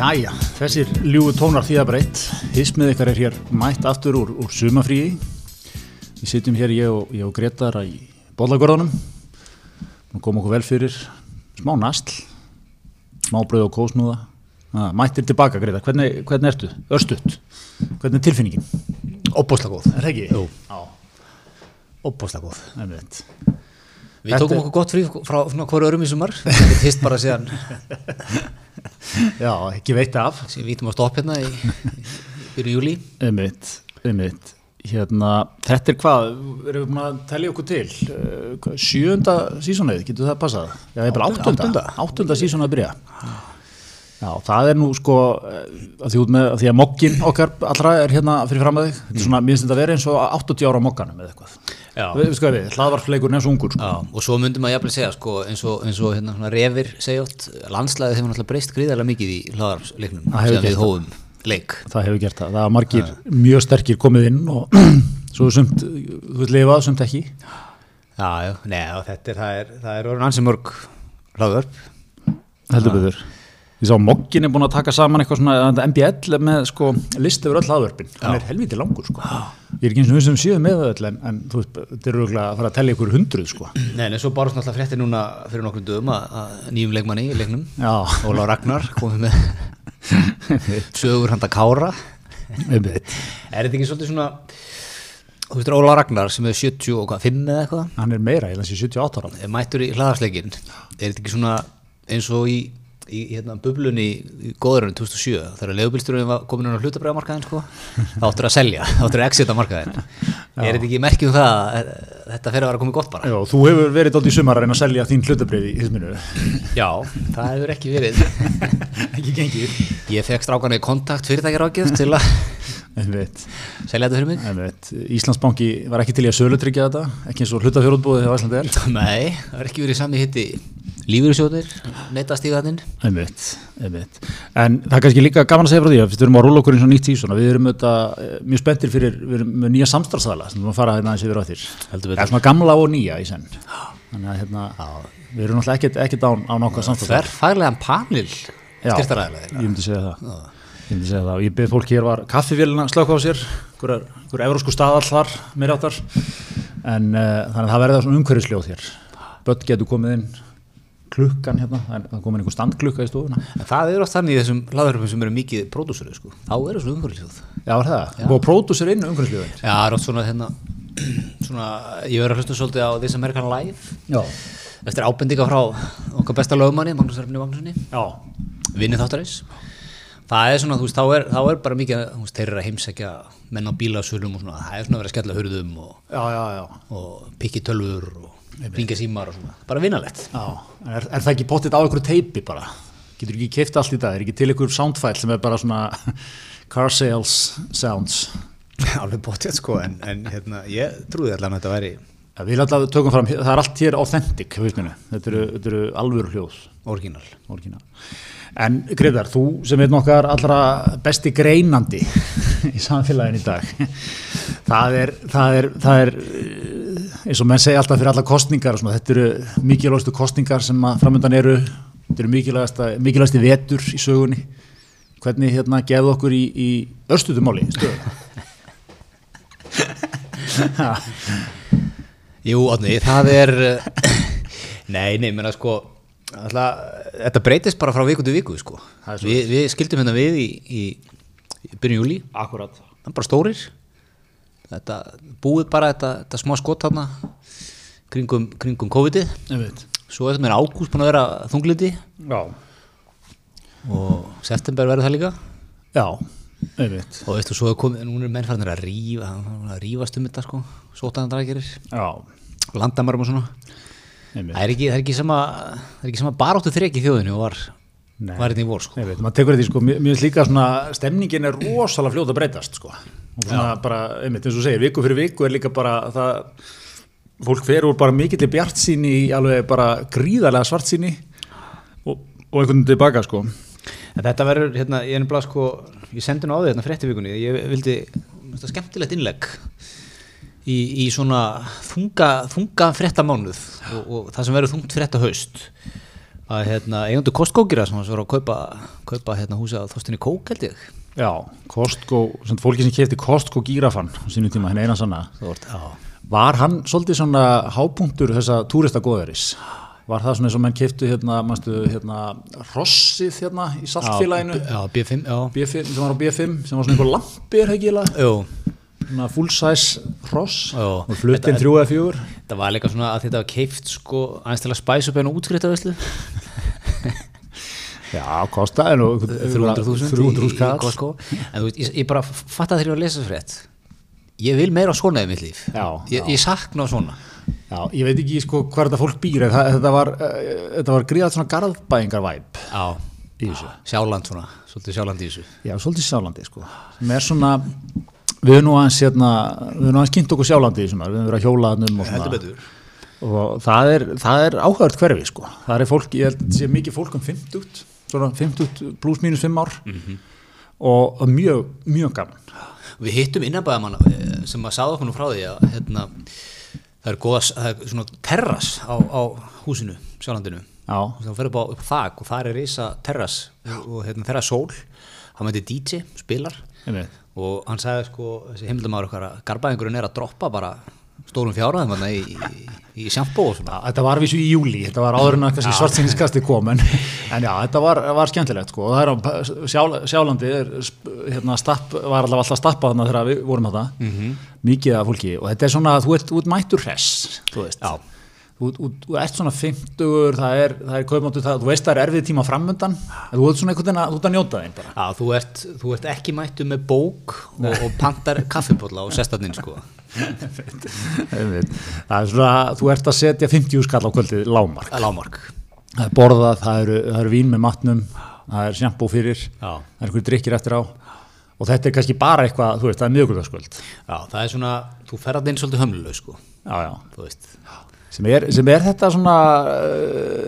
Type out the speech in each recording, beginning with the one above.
Jæja, þessir ljúgu tónar því að breytt. Hismið ykkar er hér mætt aftur úr, úr sumafríi. Við sitjum hér ég og, ég og Gretar í bollagörðunum. Nú kom okkur vel fyrir smá nastl, smá bröð og kósnúða. Ah, mættir tilbaka Gretar, hvernig, hvernig ertu? Örstuðt, hvernig er tilfinningin? Óbúslega góð Er það ekki? Jú. Já, Óbúslega góð einmitt. Við Þetta- tókum okkur gott frí frá svona hverju örum í sumar Við hist bara síðan Já, ekki veit af. síðan vítum að stopp hérna í, í byrju júli Einmitt, einmitt. Hérna, þetta er hvað, erum við búin að telja okkur til, hvað, sjöunda sísonið, getur það passað? Já, ég er bara Áttunda. áttunda, sísonið að byrja. Já, það er nú sko, eh, að því, út með, að því að mokkin okkar allra er hérna fyrir fram að þig, þetta er svona, mér finnst þetta að vera eins og 80 ára á mokkanum eða eitthvað. Sko við, hlaðvarfleikur og ungur, sko. Já, og svo myndum maður jafnlega segja sko, eins og, eins og hérna, revir segja oft landslæðið hefur náttúrulega breyst gríðarlega mikið í Það síðan gert við hófum leik. Það hefur gert það, það var margir mjög sterkir komið inn og svo sumt, þú veit lifað, sumt ekki. Já, já, neða, þetta er, það er, það er orðin ansi mörg hlaðvörp. Heldur betur ég sá Mokkin er búin að taka saman eitthvað svona MBL með sko list yfir öll aðvörpin. Hann er helviti langur sko. Ég er ekki eins og við sem séum með öll en, en þú veist, þetta er auðvitað að fara að tellja ykkur hundruð sko. Nei, en svo bárst náttúrulega fréttir núna fyrir nokkrum dögum að, að nýjum leikmanni í leiknum Óla Ragnar komið með sögur handa Kára. Er þetta ekki svolítið svona Þú veist, Óla Ragnar sem er 70 og hvað, 5 eða eitthvað? Hann er meira, ég lans í 78 ára. Mættur í hlaðarsleikin Er þetta ekki svona eins og í, í hérna, bublunni í góðurinn 2007 þegar leigubilsturinn var komin inn á hlutabræðamarkaðin sko, þá áttur að selja, þá áttur að exita markaðin Er þetta ekki merkjum það að þetta fyrir að vera komið gott bara? Já, þú hefur verið átt í sumar að reyna að selja þín hlutabrið í hisminu Já, það hefur ekki verið. Ekki gengið. Ég fekk strákana í kontakt fyrirtækjar ágjöf til að selja þetta fyrir mig. Íslandsbanki var ekki til í að sölutryggja þetta ekki eins og hlutafjörðbúðið hjá Íslandi er Nei, það er ekki verið sami hitti lífyrirsjóðir, neytastíðaninn Einmitt, einmitt. En það er kannski líka gaman að segja frá því að við erum á rúla okkur eins og nýtt og við erum auðvitað, eh, mjög spenntir fyrir, við erum með nýja samstarfsæðala sem við erum að fara hérna aðeins yfir á þér. Það er svona gamla og nýja í senn. Þannig að hérna, við erum náttúrulega ekkert, ekkert án, án okkar samstarfsæðala. Þverfaglegan panel Já, styrtaræðilega ég myndi segja það. Ég beð fólk hér var kaffivélina slökk á sér, einhver, evrósku staðall þar, meira áttar. En uh, þannig að það verða svona umhverfisljóð hér. Bött getur komið inn klukkan hérna, það er- komin einhver standklukka í stofuna. En það er oft þannig í þessum hlaðurfum sem eru mikið pródúsuru sko. Þá eru svona umhverfisjóð Já, var það? Já. Og pródúsir inn umhverfisljóðin. Já, það er oft svona hérna svona, ég verður að hlusta svolítið á This American Life Já. eftir ábendinga frá okkar besta lögmanni Magnús Erfni Magnúsinni Já. vinni þáttaris það er svona, þú veist, þá er, þá er bara mikið þú veist, þeir eru að heimsækja menn á bílasölum og svona, það er svona að vera að skella hurðum og, Já, já, já. og pikki tölvur og ringja símar og svona, bara. En Er, er það ekki pottitt á einhverju teipi bara? Getur ekki keift allt í dag? Er ekki til einhver soundfile sem er bara svona car sales sounds? alveg bóttið sko, en, en hérna, ég trúði allan að þetta væri Ja, við alltaf tökum fram, það er allt hér authentic. Þetta eru, þetta eru alvöru hljóð. orginal Orginal. En Gretar, þú sem er nokkar allra besti greinandi í samfélagin í dag, það er, það er, það er eins og menn segja alltaf fyrir alla kostningar þetta eru mikilvægastu kostningar sem framöndan eru, þetta eru mikilvægasti vetur í sögunni. Hvernig hérna gefðu okkur í, í örstutumáli stöðu? Jú, Átni, það er Nei, nei, menna sko alltaf, Þetta breytist bara frá viku til viku sko. Vi, Við skildum hérna við í, í, í byrjun júli Akkurat. Það er bara stórir Þetta búið bara þetta, þetta smá skot þarna kringum, kringum COVID-ið. Svo er þetta meira ágúst búin að vera þunglindi Já. og september verður það líka Já, veit. og veistu, svo er komið, núna er mennfarnir að rífa að rífast um þetta sko, sótaðandragerir Já, landamarum og svona. Það er ekki, ekki sama sama baráttu þreki í þjóðinu og var var hérna í vor sko. Maður tekur þetta í sko, mér finnst líka svona, stemningin er rosalega fljóta að breytast sko. Og svona bara, einmitt, eins og segir, viku fyrir viku er líka bara það, fólk fer úr bara mikill bjart síni í alveg bara gríðarlega svart síni og, og einhvern veginn tilbaka sko. En þetta verður, hérna, ég er nefnilega sko ég sendi nú á því hérna fréttivíkunni ég vildi, þetta skemmtilegt innlegg í, í svona þunga, þunga fréttamánuð og, og það sem verður þungt frétta haust að hérna, eigundu kostkókira sem var að kaupa, kaupa hérna, húsi á þóstinni kók held ég Já, Costco, sem fólki sem kefti Costco gírafan sínum tíma, henni eina sanna Vort, Var hann svolítið svona hápunktur þessa túristagóðaris? Var það svona eins og menn keftu hérna, mannstu, hérna, rossið hérna í saltfélaginu? Já, B5, já B5, sem var á B5, sem var svona einhver lampi, er það ekki eiginlega? Jú, full size ross Já. og fluttinn þrjú eða fjögur. það var líka svona að þetta var keift sko aðeins til að spæsa upp einu útskriftaveslu Já, kostaði nú 300.000 300.000 í kall. En þú veist, ég, ég bara fatt að þegar ég var að lesa frétt. Ég vil meira svona í mitt líf. Já, ég, ég sakna svona. Já, ég veit ekki sko hvað þetta fólk býr það, þetta var, þetta var gríðað svona garðbæingar væp Já, sjáland svona, svolítið sjáland í þessu. Já, svolítið sjálandi sko. Sem er svona, við erum nú aðeins hérna, við erum nú aðeins kynnt okkur sjálandi í sumar, við erum verið að hjóla þannum og svona. Og það er, það er áhört hverfi sko. Það er fólk, ég held að sé mikið fólk um 50, svona 50 pluss mínus 5 ár og, og mjög, mjög gaman. Við hittum innanbæðamann sem að sagði okkur nú frá því að hérna, það er góða, það er svona terras á, á húsinu, sjálandinu Já, þá fyrir upp á þak og það er reysa terras og, og hérna, þeirra sól hann mæti DJ, spilar. Og hann sagði sko, þessi heimildamæður okkar að garbaðingurinn er að droppa bara stórum fjárhæðum þarna í, í, í sjampó og svona þetta var vísu í júli, þetta var áður en að kannski svartsýniskasti kom en, en já, þetta var, var skemmtilegt sko. og það er á sjál, sjálandi er, hérna, stapp, var allavega alltaf stappað þannig þegar við vorum þetta Mhm. mikið af fólki og þetta er svona að þú ert, ert mættur hress þú veist Já. Þú, ert svona 50 það er, það er kaupmáttu, það, þú veist það er erfið tíma framundan, en þú ert svona einhvern veginn að þú ert að njóta þeim bara. Já, þú ert, þú ert ekki mættu með bók og, og pantar kaffipólla og sestatinn sko. Það er svona, þú ert að setja 50 skall á kvöldið lámark lámark það er borðað, það eru, það eru vín með matnum það er sjampó fyrir Já. það er einhverjum drikkir eftir á. Og þetta er kannski bara eitthvað, þú veist, það er miðugöldaskvöld Já, það er svona, þú ferðað já, já, sem er, sem er þetta svona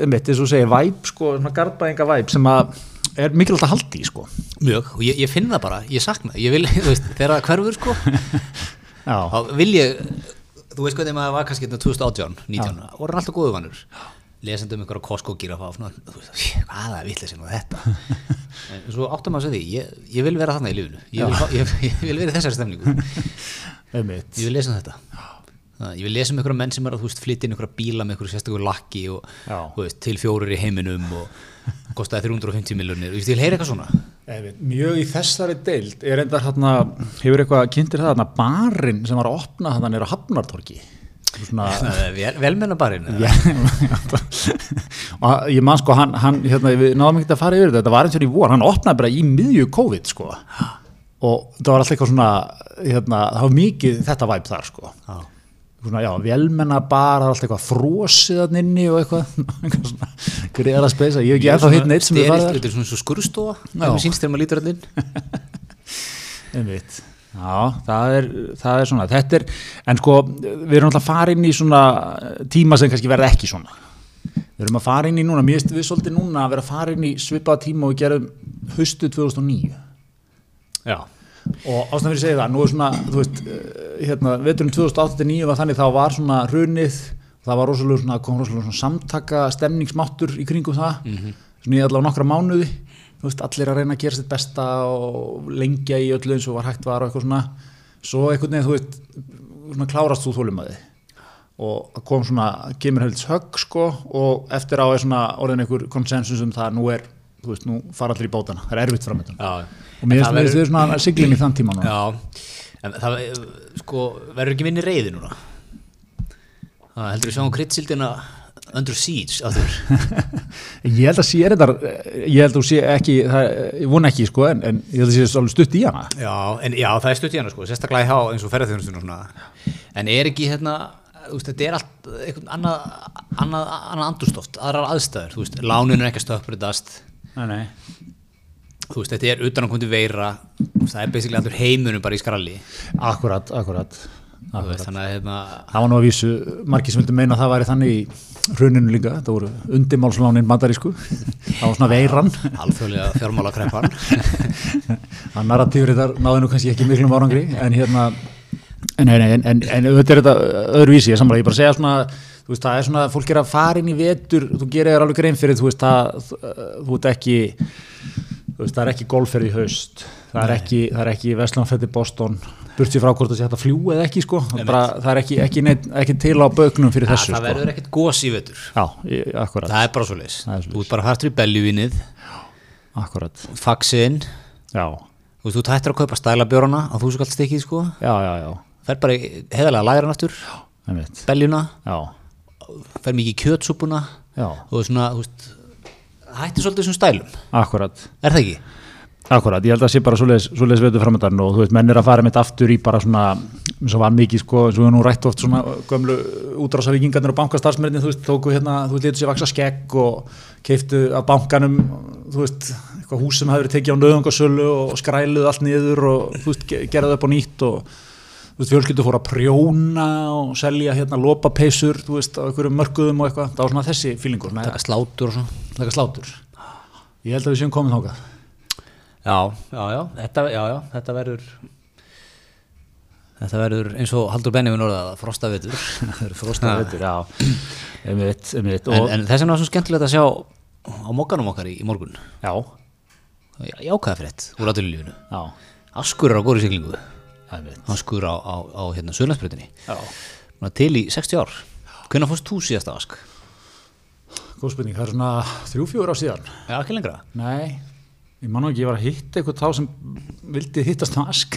um eitt, eins og þú segir, væp sko, svona garbaðinga væp sem að er mikilvægt að haldi sko. Mjög, og ég, ég finn það bara, ég sakna ég vil, þú veist, þegar það hverfur sko. Já, þá vil ég þú veist hvernig maður var kannski hérna 2018 19, og voru alltaf góðu vannur lesandi um einhverja Costco gírafa og svona, þú veist, hvaða vitlega og þetta? En svo áttum að segja því ég, ég vil vera þarna í lífinu. Ég vil, ég, vil vera í þessari stemningu. Ég vil lesa um þetta ég vil lesa um einhverja menn sem er að flytja inn einhverja bíla með einhverju sérstakur lakki og veist, til fjórir í heiminum og kostaði 350 miljonir ég vil heyra eitthvað svona? Einmitt, mjög í þessari deild er enda hérna, hefur eitthvað kynntir það hérna, barinn sem var að opna hérna nýra Hafnartorki svona Vel, velmennabarinn og ég man sko hann, hann hérna, við náðum ekki að fara yfir þetta. Þetta var eins og í vor, hann opnaði bara í miðju COVID sko. Og það var alltaf eitthvað svona hérna, það var mikið þetta væp þar sko. Já. Svona, já, velmenna bara alltaf eitthvað frosið hann inni og eitthvað, eitthvað svona greiðar að speysa, ég hef ekki ennþá hitt neitt sem við farið Þetta er svona svo skurðstofa. Það er sínst þegar maður lítur inn Einmitt. Já, það er, það er svona, þetta er, en sko, við erum alltaf að fara inn í svona tíma sem kannski verða ekki svona. Við erum að fara inn í núna, mér finnst við svolítið núna að vera að fara inn í svipaða tíma og við gerum haustu 2009. Já, Og ástæðan fyrir segja það, nú er svona, þú veist, eh, hérna, veturinn 2008-2009 var þannig þá var svona hrunið, það var rosalega svona, kom rosalega svona samtaka stemningsmáttur í kringum það, svona í allavega nokkra mánuði, þú veist, allir að reyna að gera sitt besta og lengja í öllu eins og var hægt var og eitthvað svona, svo einhvern veginn, þú veist, svona klárast þú þólum að þið og kom svona, kemur helds högg sko og eftir á er svona orðin einhver konsensus um það að nú er, þú veist, nú fara allir í bótana, það er erfitt framöndan og mér finnst það við verður- svona siglin í þann tíma núna. Já, en það eh, sko, verður ekki minni reyði núna? Það heldur við sjáum kryddsildina under siege að ég held að sé þetta ég held að þú sé ekki, það, ég vona ekki sko en, en ég held að sé alveg stutt í hana. Já, en já, það er stutt í hana sko, sérstaklega hjá eins og ferðarþjónustunum svona. En er ekki hérna, veist, þetta er allt annað, annað, annað andurstoft, aðrar aðstæður, veist, lánin er ekki að stökkbreytast nei, nei. Þú veist, þetta er utan að komandi veira, það er basically allur heimunum bara í skralli. Akkurat, akkurat, akkurat. veist, Þannig að hérna, það var nú að vísu, margir sem vildi meina að það væri þannig í hruninu líka, það voru undimálslánin bandarísku, það var svona veiran. Alþjóðlega fjármála kreppan að narratífur þetta náði nú kannski ekki miklum árangri en hérna en, en, en, en, en auðvitað er þetta öðruvísi, ég samlega, ég bara segja svona þú veist, það er svona, fólk er að fara inn í vetur, þú gerir þér alveg grein fyrir, þú veist, það, þú veist ekki, þú veist, það er ekki golfferð í haust, það er ekki, það er ekki Vestlánfætti Boston, burt sér frá hvort það sé hægt að fljúa eða ekki, sko, bara, það er ekki, ekki, neitt, ekki til á bögnum fyrir Ja, þessu, það sko. verður ekkert gos í vetur. Já, akkurat, það er bara svo leis þú ert bara hartur í beljuvinnið já, þú veist, þú tættir að kaupa stælabjörana á þú skalt stikkið sko. Já, já, já, fer bara heiðarlega læran aftur. Beljuna, fer mikið í kjötsúpuna og svona, þú veist hættir svolítið þessum stælum, akkurat. er það ekki? Akkurat, ég held að það sé bara svoleiðis vetur framöndan og þú veist, menn er að fara mitt aftur í bara svona, eins og var mikið sko, eins og við nú rætt oft svona gömlu útrásavíkingarnir og bankastarfsmennir, þú veist, tóku hérna, þú veist, letu sér vaksa skegg og keiftu af bankanum, þú veist, eitthvað hús sem verið tekið á nöðungasölu og skræluð allt niður og þú veist, ge- gera það upp á nýtt og þú veist, fjölskyldu fór að prjóna og selja hérna lopapeysur, þú veist, á einhverjum mörkuðum og eitthvað, það var svona þessi fílingur, taka slátur og svona. Taka slátur. Ég held að við séum komin þákað. já, já, já, þetta, já, já, þetta verður þetta verður eins og Haldur Benjamin orðað frosta vetur Það eru frosta veitur, já, einmitt, einmitt, en, en þess vegna var svo skemmtilegt að sjá á mokkanum okkar í, í morgun. Já, jákvæða frétt úr aðlulífinu já, Askur er á góri siglingu einmitt, Askur á, á, á hérna Sörlandsbreytinni já, til í 60 ár. Hvernig fórst þú síðast á Ask? góð spurning, það er svona þrjú, fjóður á síðan, Já, ekki lengra? Nei, ég man nú ekki, ég var að hitta eitthvað þá sem vildi hittast á ask,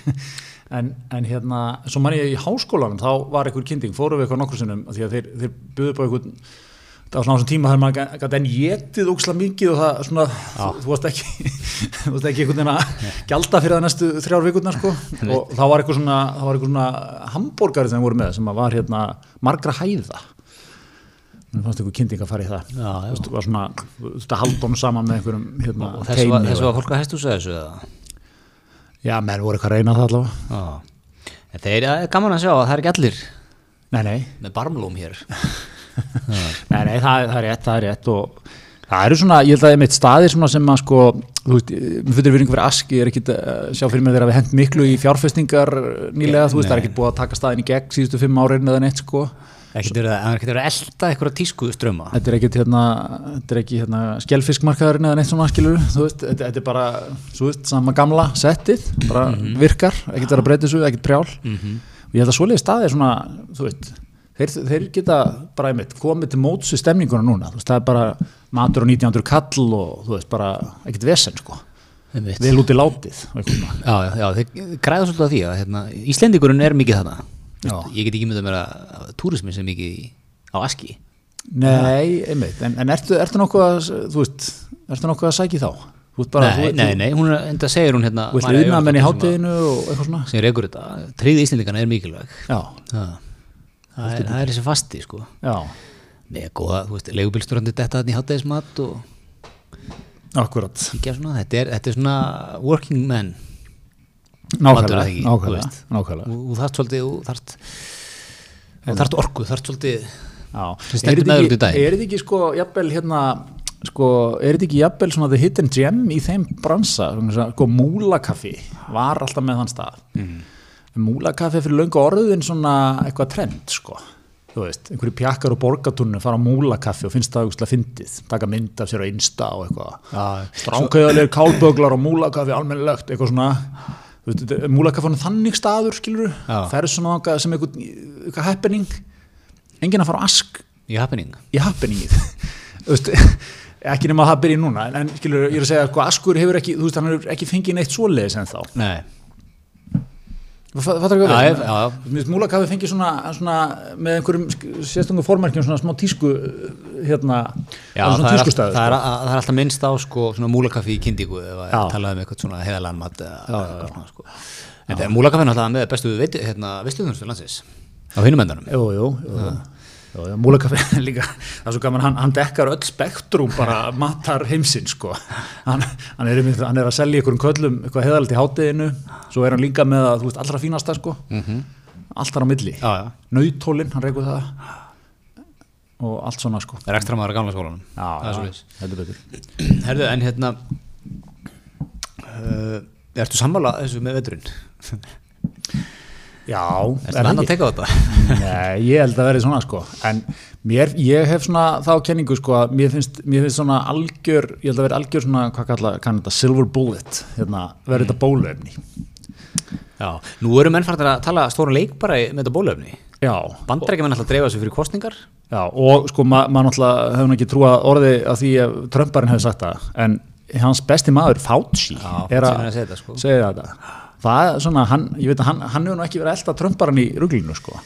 en, en hérna, svo man ég í háskólanum, þá var einhver kynnting, fórum við eitthvað nokkur sinnum, af því að þeir, þeir buðu á einhvern, það var svona á þessum tíma þegar maður gæti enn getið óksla mikið og það svona, þú, þú varst ekki þú varst ekki einhvern veginn að gjalda fyrir það næstu þrjár vikurnar sko. Og þá var eitthvað svona, það var eitthvað svona hambúrgari sem voru með sem var hérna margra hæða. Mér fannst einhver kynning að fara í það. Já, já. Var svona, þú veist, að halda honum saman með einhverjum hérna, og þessu var, var fólk að hæstu þessu eða? já, menn voru eitthvað að reyna það allavega. Þeir er gaman að sjá að það er ekki allir. Nei, nei, með barmlóm hér Nei, nei, það, það er rétt, það er rétt og það eru svona, ég held að það er meitt staðir svona sem að sko, þú veist, mér fyrir virðingu fyrir aski, ég er ekkit að sjá fyrir mig þegar við hent miklu í fjárfestingar nýlega, þú veist, það er ekkit búið að taka staðin í gegn síðustu fimm árin eða neitt, sko. Ekkert verið að, það er ekkert verið að elda eitthvað tísku ströma þetta er ekkit hérna, hérna skelfiskmarkaðurinn eða neitt svona skilur veist, þetta, þetta er bara, þú veist, sama gamla settið, bara virkar ekkit verið að breyta þessu, ekkit prjál. Og ég held að svoleiði staði er svona, þú veist þeir, þeir geta bara einmitt komið til móts við stemninguna núna, þú veist, það er bara matur á 1900 kall og þú veist, bara ekkit vesen, sko, Einmitt. vel út í látið og. Já, já, já, þeir græða svolítið á því að hérna, Íslendingurinn er mikið þarna Já. Ég get ekki myndið að túrismi sem mikið á Aski Nei, einmitt, en, en ertu, ertu nokkuð þú veist, ertu nokkuð að sækja í þá? Bara, Nei, þú, nei, nei, hún er enda segir hún hérna Þú veist, María unnamenn í hátteginu og eitthvað svona? sem rekur þetta, tryggði Íslendingana er mikilvæg Já, það, það, er, það er þessi fasti sko já, Nei, góða, þú veist, leigubilsturandi detta þarna í hátæðismat og akkurat. svona, þetta er, þetta er svona working Matur, Nákvæmlega, ekki, þú nákvæmlega, nákvæmlega. og þú þarft svolítið, þú þarft þú þarft orku, þarft svolítið er þetta ekki, ekki sko, jafnvel hérna, sko, er þetta ekki jafnvel svona the hidden gem í þeim bransa, sko, múlakaffi var alltaf með þann stað. Mm. Múlakaffi er fyrir löngu orðin svona eitthvað trend, sko. Þú veist, einhverju pjakkar og borgatunnu fara á múlakaffi og finnst það auðvitað fyndið, taka mynd af sér á Insta og eitthvað. Stránkauðalegir kálböglar og múlakaffi almennilegt, eitthvað svona. Veist, er múlakaffanum þannig staður skilur, Já. ferð svona sem eitthvað, eitthvað happening. Enginn að fara á ask. Í happening? Í happeningið ekki nema að það byrja núna en, en skilur, ég er að segja, sko, askur hefur ekki þú veist, hann hefur ekki fengið neitt svoleiðis en þá Nei, fattar ekki ég- já, já. Mér finnst múlakafi fengið svona, svona með einhverjum sérstungum formerkjum svona smá tísku hérna, Já, það er svona það er, all, tískustæður það, er, það er alltaf minnst á sko, svona múlakaffi í kyndíku ef Já. að talaði um eitthvað svona heiðalega mat eða eitthvað svona sko. En það er múlakaffi náttúrulega með bestu veit, hérna, veistuðunastu landsins á hinum endanum Jú, jú, jú, jú, múlakaffi líka, það er svo gaman, hann, hann dekkar öll spektrum bara matar heimsinn sko, hann, hann, er, hann er að selja ykkur um köllum eitthvað heðalegt í hátteginu, svo er hann líka með að, þú veist, allra fínasta sko, allt þar á milli, Já, já, nautólin, hann reykur það. Og allt svona sko. það er ekstra maður á gamla skólanum? Það er já, svoleiðis. heldur betur. Herðu, en hérna uh, Ertu sammála þessu með veturinn? Já, Er það hann að teka á þetta? Nei, ég held að verði svona sko. En mér, ég hef svona þá kenningu sko að mér finnst, mér finnst svona algjör, ég held að verði algjör svona hvað kalla, kann þetta, silver bullet hérna, verði þetta bólöfni Já, nú eru menn farin að tala stóra leik bara með þetta bólöfni Já, Bandarækjumenn alltaf dreifa sig fyrir kostningar já og sko ma maður náttúrulega hefur nú ekki trúa orði að því að Trumparinn hefði sagt það en hans besti maður, Fauci Já, er er að að segja þetta, sko. Það svona, hann, ég veit að hann, hann hefur nú ekki verið að elda Trumparinn í ruglinu sko.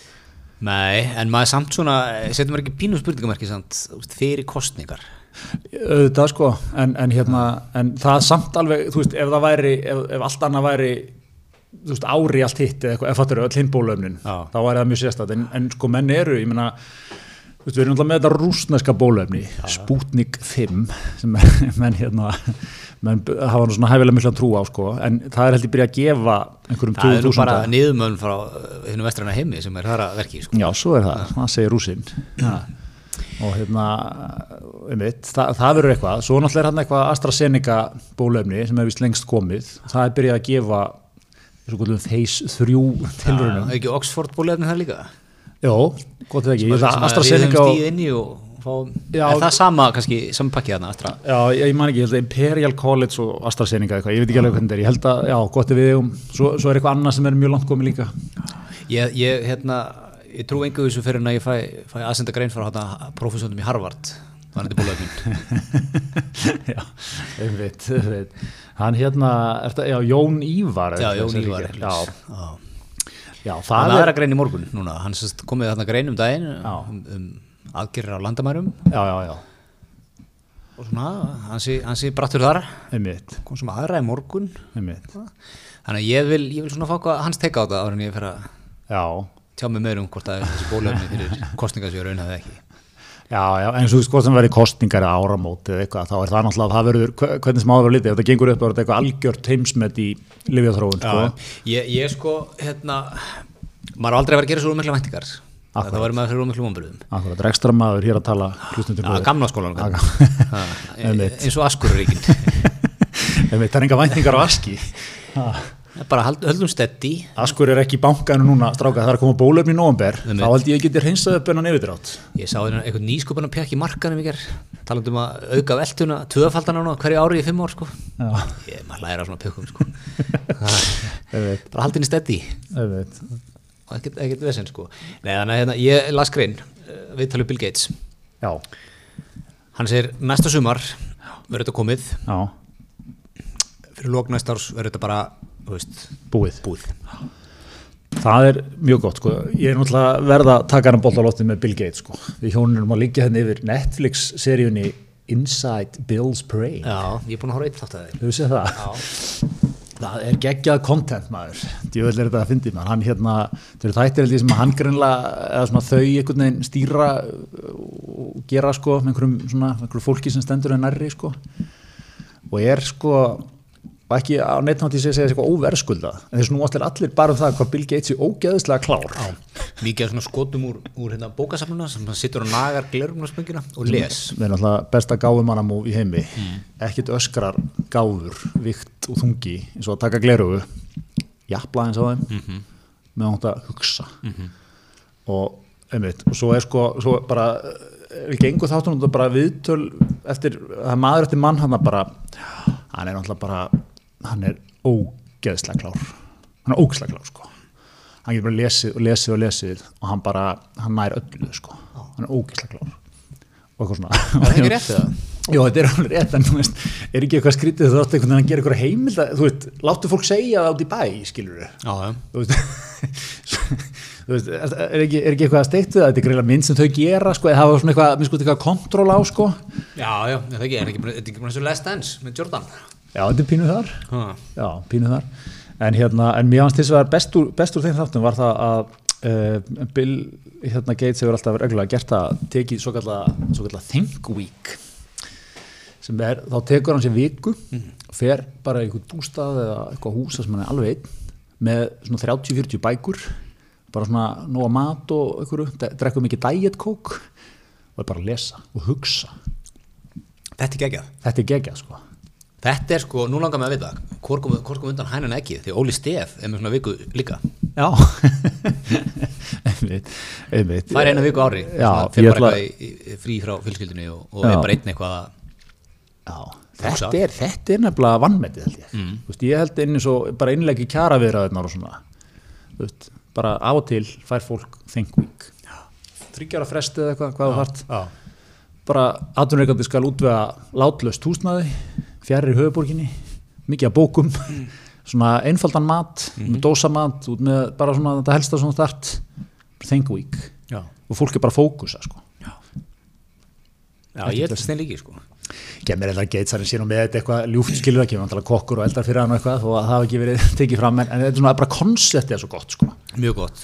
Nei, en maður samt svona setjum maður ekki pínu spurningamarki samt fyrir kostningar auðvitað sko en, en hérna, en það samt alveg þú veist, ef það væri, ef, ef allt annað væri þú veist, ári allt hitt eða eitthvað, ef fattur öll hinn bólöfnin, Já. þá væri það mjög sérstætt en, en sko menn eru, ég meina þú veist, við erum alltaf með þetta rúsneska bólöfni Sputnik 5 sem menn hérna menn hafa nú svona hæfilega mikla trú á sko en það er heldur byrja að gefa einhverjum Það er nú 20.000 bara niðurmöðun frá hennum vestræna heimi sem er þar að verki sko. Já, svo er það, það segir rúsinn og hérna einmitt, það, það verður eitthvað. Svo náttúrulega er hann eitthvað AstraZeneca bólefni sem hefur vist lengst komið. Það er byrjað að gefa þeis þrjú tilrunum Er ekki Oxford bólefni það líka? Jó, gott eða ekki, það, að AstraZeneca og, Já. Er það sama, kannski, saman pakkið þarna Astra? Já, ég, ég man ekki, ég held að Imperial College og AstraZeneca eitthvað, ég veit ekki alveg hvernig þetta er ég held að, já, gott ef við um, svo, svo er eitthvað annað sem er mjög langt komið líka Ég, ég, hérna, ég trú engu þessu fyrir en að ég fæ, fæ aðsenda grein frá hérna professionum í Harvard þannig þetta bólefnin Já, einmitt, einmitt Hann hérna, er það, já, Jón Ívar er Já, þetta Jón Ívar. Já, Já. Það það er er aðra grein í morgun núna, hann komið þarna grein um daginn um, um aðgerðir á landamærum. Já, já, já, og svona, hansi, hansi brattur þar. Einmitt, kom sem aðra í morgun. Einmitt. Þannig að ég vil, ég vil svona fá hvað hans teka á þetta áður en ég fer að Já, tjá mig meður um hvort að þessi bólefni fyrir kostninga sem ég raun hefði ekki. Já, já, en svo sko sem verið kostningar eða áramót eða eitthvað, þá er það náttúrulega að það verður, hve- hvernig sem áður litið, ef það gengur upp, er þetta eitthvað algjört heimsmet í lifjaþróun, sko. ég, ég sko, hérna maður aldrei vera að gera svo mikla væntingar Akkurat. það var maður fyrir miklu vonbröðum Akkurat, rekstra maður hér að tala hlustundur Já, gamla skólan eins og Askururíkin Einmitt, það er enga væntingar á aski. bara höldum steddi Askur er ekki í bankanu núna, stráka, það er að koma bólöfni í Einmitt. þá held ég að geti hreinsað upp enn á nefndrátt. ég sá hérna eitthvað nýsköpunar pjakk í markanum í ger talandi um að auka veltuna tvöfaldan á hverju ári í fimm ár sko. Ég maður læra svona pjökkum sko. Bara haldinni einmitt. Og ekkert, ekkert vesen sko. Nei, þannig að hérna, ég las grein uh, við talum Bill Gates. Já, hann segir næsta sumar verður þetta komið. Já, fyrir lók næsta árs verður þetta bara þú veist, búið. búið. Það er mjög gott sko, ég er náttúrulega verða að taka hann bolla lóttið með Bill Gates sko, við hjónum erum að liggja henni yfir Netflix-seríunni Inside Bill's Brain, já, ég er búin að horfa eitt þátt að þeir hefur séð það? já, Það er geggjað content maður, djúvel er þetta að fyndi maður, hann hérna, þau eru þættir held ég sem hann greinlega, eða svona þau einhvern veginn stýra og gera sko með einhverjum svona, einhverjum fólki sem stendur en nærri sko. Og er sko, og ekki á neitnátti segja segja eitthvað óverskulda, en þess nú allir allir bara um það hvað Bill Gates er ógeðislega klár. mikið af svona skotum úr, úr hérna bókasafnuna sem sittur og nagar glerumnarsmöngina og les. Við erum alltaf besta gáfumannamú í heimi, ekkit öskrar gáfur, vikt og þungi eins og að taka glerugu, jafla eins á þeim, með átt að hugsa. Og einmitt, og svo er sko, svo bara við gengum þáttum þetta bara viðtöl eftir, það er maður eftir mann hann bara, hann er náttúrulega bara hann er ógeðslega klár. Hann er ógeðslega klár sko. Hann getur bara lesið og lesið og lesið og hann bara, hann nær öllu sko. Hann er ógeðslega klár. Og eitthvað svona. Er það ekki rétt eða? Jó, þetta er alveg rétt, en þú veist, er ekki eitthvað skrítið þú átt einhvern veginn að gera eitthvað heimild að, þú veist, láttu fólk segja það át í bæ, skilur við já, já, þú veist, veist er, er, ekki, er ekki eitthvað að steiktu það, þetta er greiðlega mynd sem þau gera, sko, eða hafa svona eitthvað, minn sko, eitthvað kontról á, sko. Já, já, það ekki, er ekki, er ekki bara eins og Last Dance með Jordan Já, þetta er pínuð þar, ha. já, pínuð þar. En hérna, en mér fannst þess að best úr, best úr þeim þáttum var það að uh, Bill hérna, Gates hefur alltaf reglulega gert að tekið svo kallar Think Week sem er, þá tekur hann sér viku og fer bara í einhvern bústað eða eitthvað húsa sem hann er alveg einn með svona 30-40 bækur bara svona nóga mat og einhverju, drekkum mikið diet coke og bara lesa og hugsa. Þetta er geggjað. Þetta er geggjað sko Þetta er sko, nú langar mig að vita, hvort kom, hvort kom undan hænan ekki, því Óli Stef er með svona viku líka. Já, einmitt, einmitt. fær eina viku á ári svona, fyrir bara eitthvað frí frá fjölskyldunni og, og er bara einn eitthvað að Já, þetta er, þetta er nefnilega vannmetið held ég. Mm. Veist, ég held einnig svo bara innlegi kjara viðraðunar og svona. Þú Veist, bara á og til fær fólk think week. Þryggjara frestið eða eitthvað, hvað þú þart. já. Bara atvinnureikandi skal útvega látlöst húsnaði, fjærri höfuborginni, mikið af bókum, svona einfaldan mat, með dósamat, út með bara svona þetta helsta svona þart, think week. Já. Og fólk er bara að fókusa, sko. Já, ég held þeim líki sko Gemir eða geitsarinn sín og með þetta eitthvað ljúft skilur ekki, við kokkur og eldar fyrir hann og eitthvað og það hafa ekki verið tekið fram en, en þetta er svona bara konseptið er svo gott sko. Mjög gott,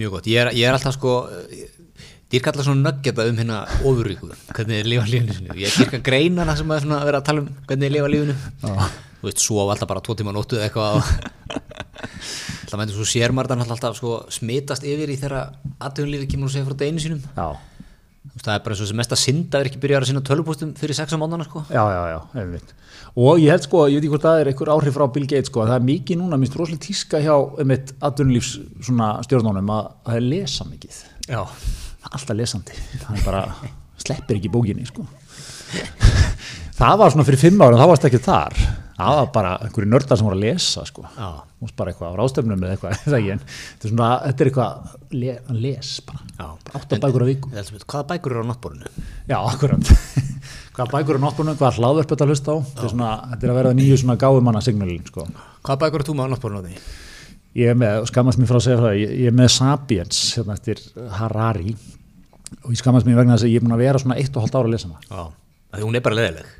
mjög gott Ég er, ég er alltaf sko Dýrka alltaf svona nöggjata um hérna ofurríku hvernig þið lifa lífinu sinu Ég dýrka greinana sem að vera að tala um hvernig þið lifa lífinu Já. Þú veist, svo alltaf bara tvo tíma nóttu eitthvað og Það mætti svo sér maður þannig alltaf sko smitast yfir í þeirra aðtöðunlífi kemur og segja frá deginu sínum veist, Það er bara eins og sem mest að synda er ekki byrjar að sinna tölvupústum fyrir sex á mánuðana sko já, já, já, einmitt. Og ég held sko, ég veit ekki hvort það er einhver áhrif frá Bill Gates sko, að það er mikið núna, minnst rosalega tíska hjá einmitt atvinnulífs svona stjórnunum að, að það er lesa mikið. Já alltaf lesandi. Er bara, sleppir ekki bókinni sko. Það var svona fyrir fimm ára, það varst ekki þar. Það var bara einhverju nördar sem voru að lesa sko. Veist bara eitthvað á rástefnum eða eitthvað, en þetta er svona, þetta er eitthvað, le, að les bara. Já. Átta bækur á viku. Hvaða bækur eru á náttborinu? Já, akkurat. Hvað bækur er náttbúrnum, hvað hlaðverp þetta að hlusta á? Þetta er, svona, þetta er að verða nýju svona gáfumanna signalin, sko. Hvaða bækur eru þú með á náttborinu á því? Ég er með, skammast mér frá að segja það, ég, ég er með Sapiens, hérna eftir Harari, og ég skammast mér vegna þess að ég er búin að vera svona eitt og hálft ára að lesa hana. Já. Því hún er bara leðileg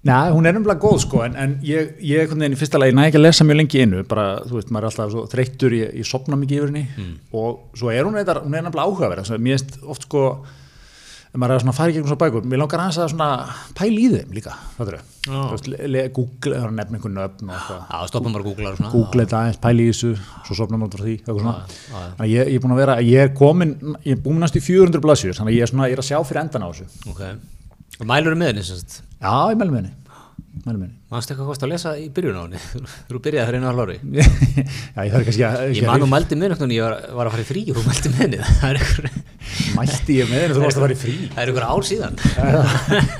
Nei, hún er nefnilega góð, sko, en, en ég, ég einhvern veginn í fyrsta lagi næ ekki að lesa mjög lengi innu, bara, þú veist, maður er alltaf svo þreyttur, ég, ég sopna mikið yfir henni, og svo er hún eitthvað, hún er nefnilega áhugaverð, mér finnst oft, sko, maður er að svona fara í gegnum svona bækur, mér langar aðeins að svona pæla í þeim líka, það er Google, það er að nefna einhvern nöfn stoppum bara að googla Google þetta aðeins, pæla í þessu, svo sopna maður frá því, að ég, ég er búin að vera, ég er komin, ég er búin næst í 400 blaðsjur, þannig að ég er svona, ég er að sjá fyrir endan á þessu, Ok. Og mælur með henni sem sagt? Já, ég mælum mælum henni. Manstu eitthvað kost að lesa í byrjun á henni? Þú byrjaði einu hálf ári já, ég að, man og mældi með henni Ég var, var að fara í frí og mældi með henni Mælti ég með henni, þú varst að fara í frí. það er einhver ár síðan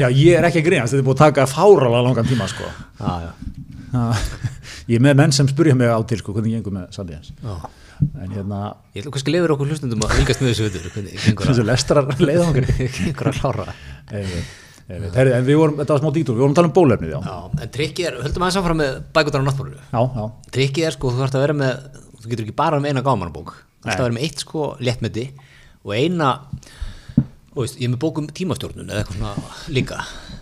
Já, ég er ekki að grínast, þetta er búið að taka fáralega langan tíma, sko. Ha, Ég er með menn sem spurja mig á til, sko, hvernig gengur með Sabians. Já. En hérna, Ég ætla kannski lefur okkur hlustundum að fylgast með þessu þessu lestrar leiðangri. að að klára Herri, en við vorum, þetta var smá dítúr, við vorum að tala um bólefnið, já. Já, en trikkið er, höldum aðeins áfram með bækundar á já, Trikkið er sko, þú þarfst að vera með Þú getur ekki bara með eina gámanabók Þú þarfst að vera með eitt sko léttmeti Og eina veist, Ég er með bókum tímastjórnun eða eitthvað svona líka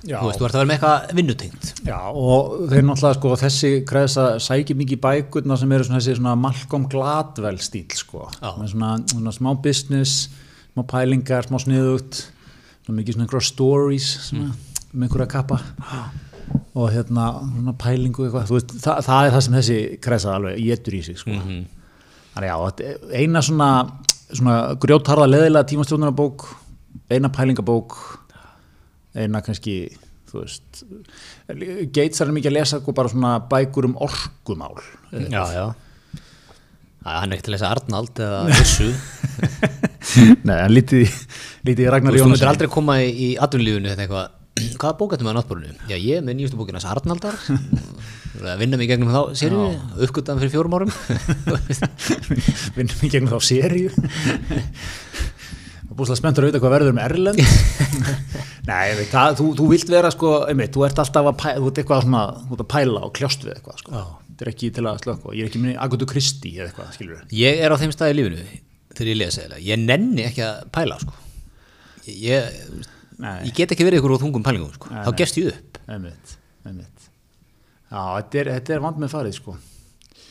Já. Þú veist, þú þarfst að vera með eitthvað vinnutengt já, og þeir náttúrulega, sko, þessi kreðsa sækir mikið bækurna sem eru svona þessi svona Malcolm Gladwell stíl, sko. Með svona, svona smá business, smá pælingar, smá sniðugt, svona mikið svona einhverja stories, svona, um einhverja kappa. og hérna svona pælingu eitthvað, þú veist, það, það er það sem þessi kreðsa alveg getur í sig, sko. Þannig já, þetta er eina svona, svona grjótharða leðilega tímastjórnarabók, eina pælingabók, eina kannski, þú veist, Gates er mikið að lesa sko, bara svona bækur um orkumál. Já, já. Það hann er ekkert að lesa Arnald eða Vissu Nei, en lítið, í Þú Ragnar veist, þú myndir aldrei koma í, í atvinnlífunu þetta eitthvað Hvaða bók ættum við að náttbúrinu? Já, ég með nýjustu bókina hans Arnaldar að vinna mig gegnum þá seríu uppgötaðan fyrir fjórum árum Vinnum í gegnum þá seríu. og búslega spenntur að vita hvað verður um Erlend. Nei, það, þú, þú vilt vera sko, einmitt, þú ert alltaf að pæla, þú ert eitthvað svona, þú ert að pæla og kljást við eitthvað sko. Þetta er ekki til að slökka. Ég er ekki minni Agutu Kristi eða eitthvað, skilur við. Ég er á þeim staði í lífinu þegar ég lesa eða ég nenni ekki að pæla sko. ég, Nei. ég get ekki verið ykkur á þungum pælingum sko. Nei, þá nei. gefst ég upp Einmitt, einmitt. Já, þetta er, þetta er vand með farið sko.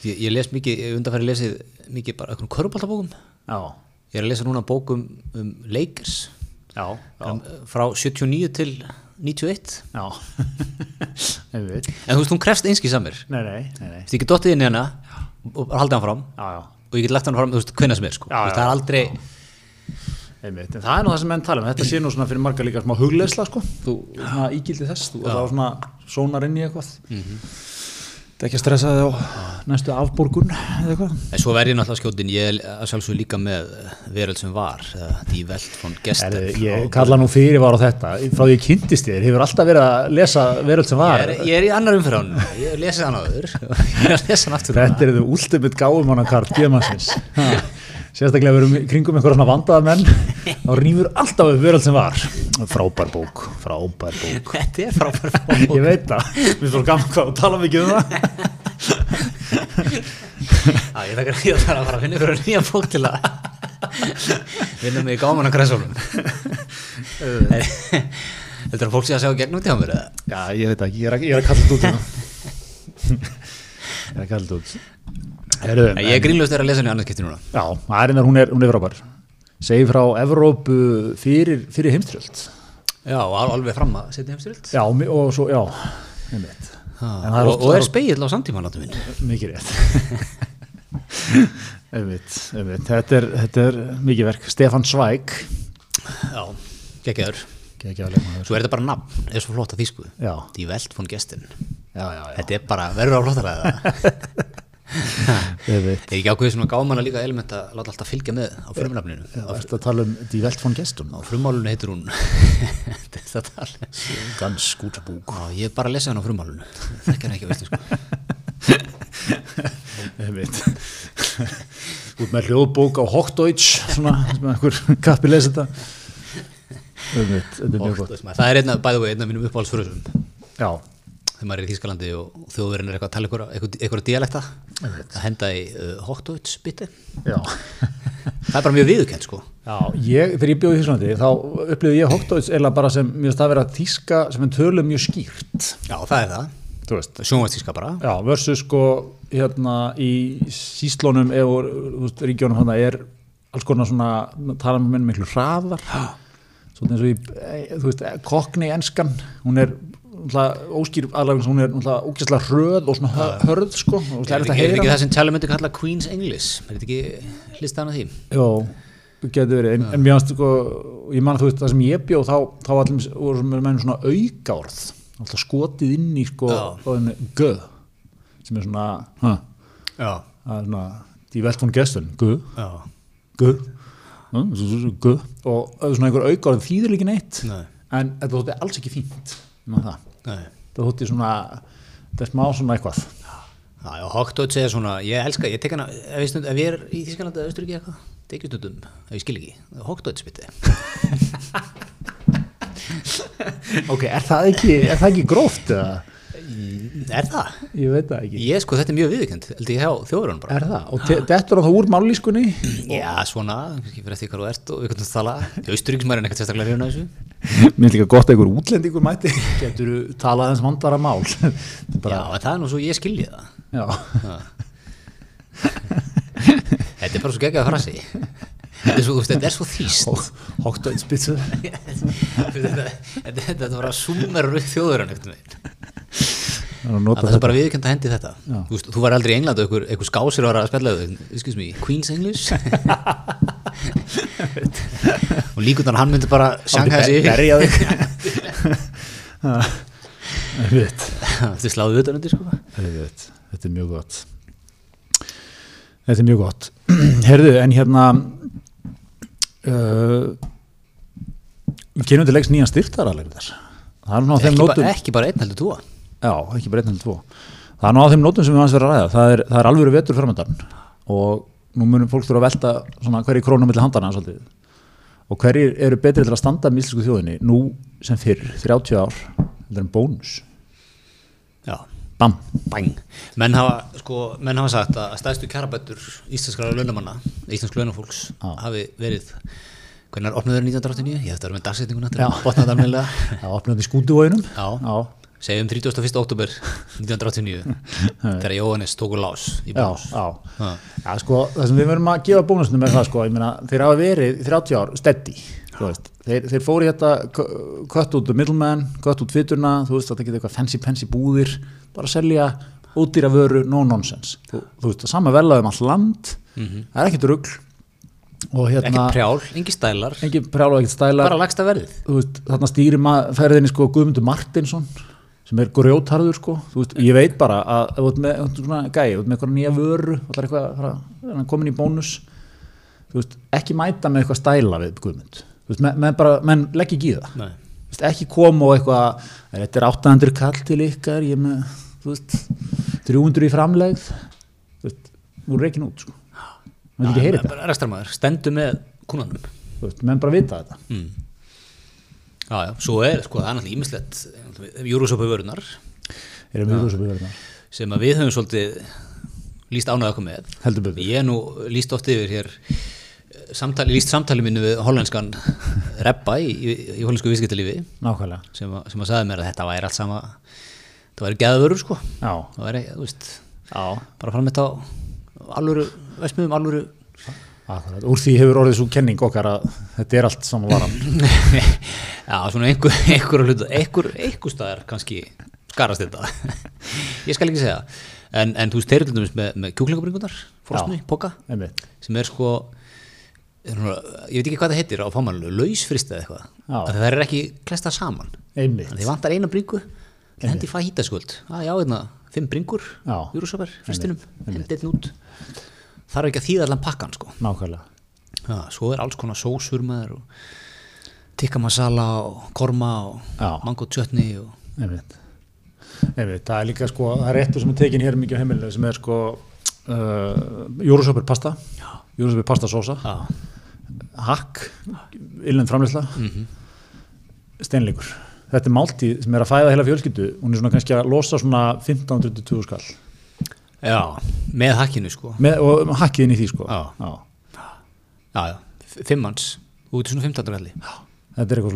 ég, ég les mikið, undanfæri lesið mikið bara einhvern körubaltabókum Já, ég er að lesa núna bókum um Lakers já, já, frá 79 til 91 já. einmitt. en þú veist hún krefst einski samir ég get dottið inn í hana og haldið hann fram Já, og ég get lagt hann fram, þú veist, hvenna sem er sko. Það er aldrei einmitt. En það er nú það sem menn tala um. Þetta sé nú svona fyrir marga líka smá hugleisla sko. Þú svona ígildi þess, þú þá svona sónar inn í eitthvað. Þetta er ekki að stressa þig á næstu afborgun eða eitthvað? En svo verði ég náttúrulega skjótin, ég er að sjálfsög líka með eh, veröld sem var, Die Welt von Gestern. Herri, ég kalla nú fyrir var á þetta, frá því ég kynntist þér, hefur alltaf verið að lesa veröld sem Ég var. er, ég er í annar umfyrir ég lesi hann áður, ég er að lesa hann aftur. Þetta er þau ultimate gáumannakart Bjömansins. Sérstaklega við erum í kringum einhverja svona vandaða menn, þá rýfur alltaf upp veröld sem var. Frábær bók, frábær bók. Þetta er frábær bók. Ég veit það, finnst það gaman hvað og tala mikið um það. Já, ég þakkar ég þarf að fara að finna ykkur nýja bók til að vinna mig í gáman að græsólum. Þetta er fólk sem að segja gegnum til á mér, eða? Já, ég veit það ekki, ég er að, ég er að kalla þetta út hérna. Ég er að kalla þetta út. Heru, Nei, Ég er grínlust að lesa henni annars skipti núna. Já, hún er, hún er frábær. Segir frá Evrópu fyrir, fyrir heimströld. Já, alveg fram að setja heimstyrjöld. Já, og svo, já. En það er Og, og er speill á minn. Mikið rétt. einmitt, einmitt. Þetta er, þetta er mikið verk. Stefan Zweig. Já, geggjaður. Svo er þetta bara nafn, er svo flott að þýsku. Já, Die Welt von Gestern. já, já. já. Þetta er bara, verður á það. Einmitt. Er ekki ákveðið svona gáman að líka element að láta alltaf fylgja með á frumnafninu. Já, ertu að tala um Die Welt von Gestum? Á frummálunu heitir hún Þetta er það tala Ganz gute búk. Já, ég er bara að lesa hann á frummálunu Þekkja hann ekki, veistu sko. Út með hljóðbók á Hochdeutsch, svona, sem einhver kappi lesi þetta. Er. Það er einna, bæðu einn af mínum uppáhaldsfröðsum Já, þegar maður er í Þýskalandi og þjóðverðin er eitthvað að tala ykkur, ykkur, ykkur dialekta að henda í uh, já. Það er bara mjög viðurkend sko. Já, ég, þegar ég bjóði í Þíslandi, þá upplifði ég Hochdeutsch eða bara sem, mér finnst það að vera þíska sem er tölum mjög skýrt. Já, það er það, sjónvæðstíska bara. Já, versus sko, hérna, í síslónum eða, ríkjónum hann er alls konar svona, tala með menn miklu hraðar. Svona eins og í, eh, þú veist, kokni enskan, hún er óskýr aðlægum, hún er ógæslega hröð og svona hö- hörð, sko. og Er það ekki, er ekki það sem Tjálum myndi kalla Queen's English? Er þetta ekki listaðan að því? Jó, getur verið, en, en mér finnst sko, ég man að þú veist, það sem ég bjóð þá, þá allir menn svona aukárð alltaf skotið inn í sko Já. orðinu gö sem er svona, Já, það er svona já, Hm, svo- svo- svo, gö, og það er svona einhver aukárð þýðir ekki neitt, nei, en þetta þótti alls ekki fínt, man það það þótti svona, þetta er smá svona eitthvað Já, Hochdeutsch er svona, ég elska, ég tek hana, ef ég, stund, ef ég er í Þískalandi eða Östuríki eitthvað, tekið stundum, ef ég skil ekki, Hochdeutsch biti. ok, er það ekki, er það ekki gróft eða, Er það? ég veit það ekki Ég sko, þetta er mjög viðkjönd, held ég hjá þjóðurinn bara. er það, og te- dettur á það úr mállískunni Já, svona, kannski fyrir eftir hvað þú ert og við kannum tala. Östuríkismæri er ekkert sérstaklega hrjóna þessu. Mér er líka gott að einhver útlendingur mæti Getur þú talað eins vandara mál er Já, bara, en það er nú svo ég skilji það. já, Þetta er bara svo geggjað frasi. Þetta er svo, þetta er svo þýst. Hóktaðinspitsu þetta, þetta, þetta var að súmerur upp þjóðurinn ekkert með. Það er bara viðkjönd að hendi þetta. Þú, þú var aldrei í England og einhver, skásir var að spella excuse me, Queen's English? Og líkundan hann myndi bara sjanga þessi þetta sláðu utan undir sko. Þetta er mjög gott. Þetta er mjög gott. Herðu, en hérna uh, Kynum til leiks nýjan styrtaralegir þar. Það er þeim ekki, ekki bara einn heldur tvo Já, ekki bara einn heldur tvo. Það er nú á þeim nótum sem við hans verið að ræða. Það er, það er alvöru vetur framöndan og nú munum fólk þurfa að velta svona hverju krónum milli handana svolítið. Og hverjir eru betri til að standa með íslensku þjóðinni nú sem fyrr, 30 ár, þetta er en bónus. já, Bam. bang menn hafa, sko, menn hafa sagt að stæðstu kjarabættur íslenskara launamanna íslensk launafólks hafi verið hvernig er opnaður 1989 ég ætti að vera með dagsetninguna til að botna þetta almennilega Það opnaði skútuvóinum. Já. Já. Segjum 31. oktober 1989 þegar Jóhannes tóku lás í bónus. já. Já. Já, sko, það sem við verðum að gefa bónusnum er það, sko, meina, þeir hafa verið í 30 ár veist, þeir, þeir fóru í þetta k- kött út middleman, kött út fyturna, þú veist, þetta getur eitthvað fancy fancy búðir, bara selja ódýra vöru, no nonsense, þú, þú veist, það sama velaðum all land, það er ekkert rugl. Og hérna, ekki prjál, engi stælar. Engin prjál og ekkert stælar, bara lagsta verðið. Veist, þarna stýri ferðinni sko Guðmundur Martinsson sem er grjótarður sko. Veist, ég veit bara að þú ert með svona gæi, þú ert með eitthvað nýja vöru allar eitthvað að fara- að komin í bónus. Þú veist, ekki mæta með eitthvað stæla við guðmund, þú veist, menn, menn bara menn legg ekki í það, þú veist, ekki koma og eitthvað, þetta er 800 kall til ykkar, ég er með þú veist, 300 í framlegð. Þú veist, þú er reikin út sko. Maður ekki heyri þetta, Restarmaður, stendur með kúnanum. Þú veist, menn bara vita þetta. Mm. Já, já, svo er, sko, það er náttúrulega ímislegt Júrúsopu vörunar erum þessu byrjum sem að við höfum svolítið líst ánægða okkur með. Heldur betur, Ég er nú líst oft yfir hér eh, samtali, líst samtali mínu við hollenskan Rebba í, í, í hollensku viðskiptalífi. Nákvæmlega. Sem, að- sem að sagði mér að þetta væri allt sama það væri geðvörur sko. Já, það væri, þú veist, já, bara fram þetta á alvöru, veistmiðum alvöru akkurat, úr því hefur orðið svo kenning okkar að þetta er allt saman varan. Já, svona einhver, einhver einhver, einhver staðar kannski skarast þetta. Ég skal ekki segja. En, en þú veist, þeir eru til dæmis með, með kjúklingabringunar frostni, poka einmitt, sem er sko er ég veit ekki hvað það heitir á fámanlu lausfrist eða eitthvað. Það er ekki klesta saman. Þið vantar eina bringu en hendi fæ hítaskvöld ah, já, einna, fimm bringur Já. júrusopar, fristinum, Einmitt. Þarf ekki að þýða allan pakkan sko. Nákvæmlega, já, svo er alls konar sósur með og tikka masala og korma og mango chutney og það er líka sko, það er réttur sem er tekin hér mikið á heimilinu sem er sko uh, júrusöpur pasta. Júrusöpur pasta sósa, já, hakk illend framleysla Mhm. steinleikur. Þetta er máltíð sem er að fæða heila fjölskyldu. Hún er svona kannski að losa svona 15-20 skall já, með hakkinu sko. Með, og hakkið inn í því sko. Já. Já. manns. Út í svona 15 galli þetta er eitthvað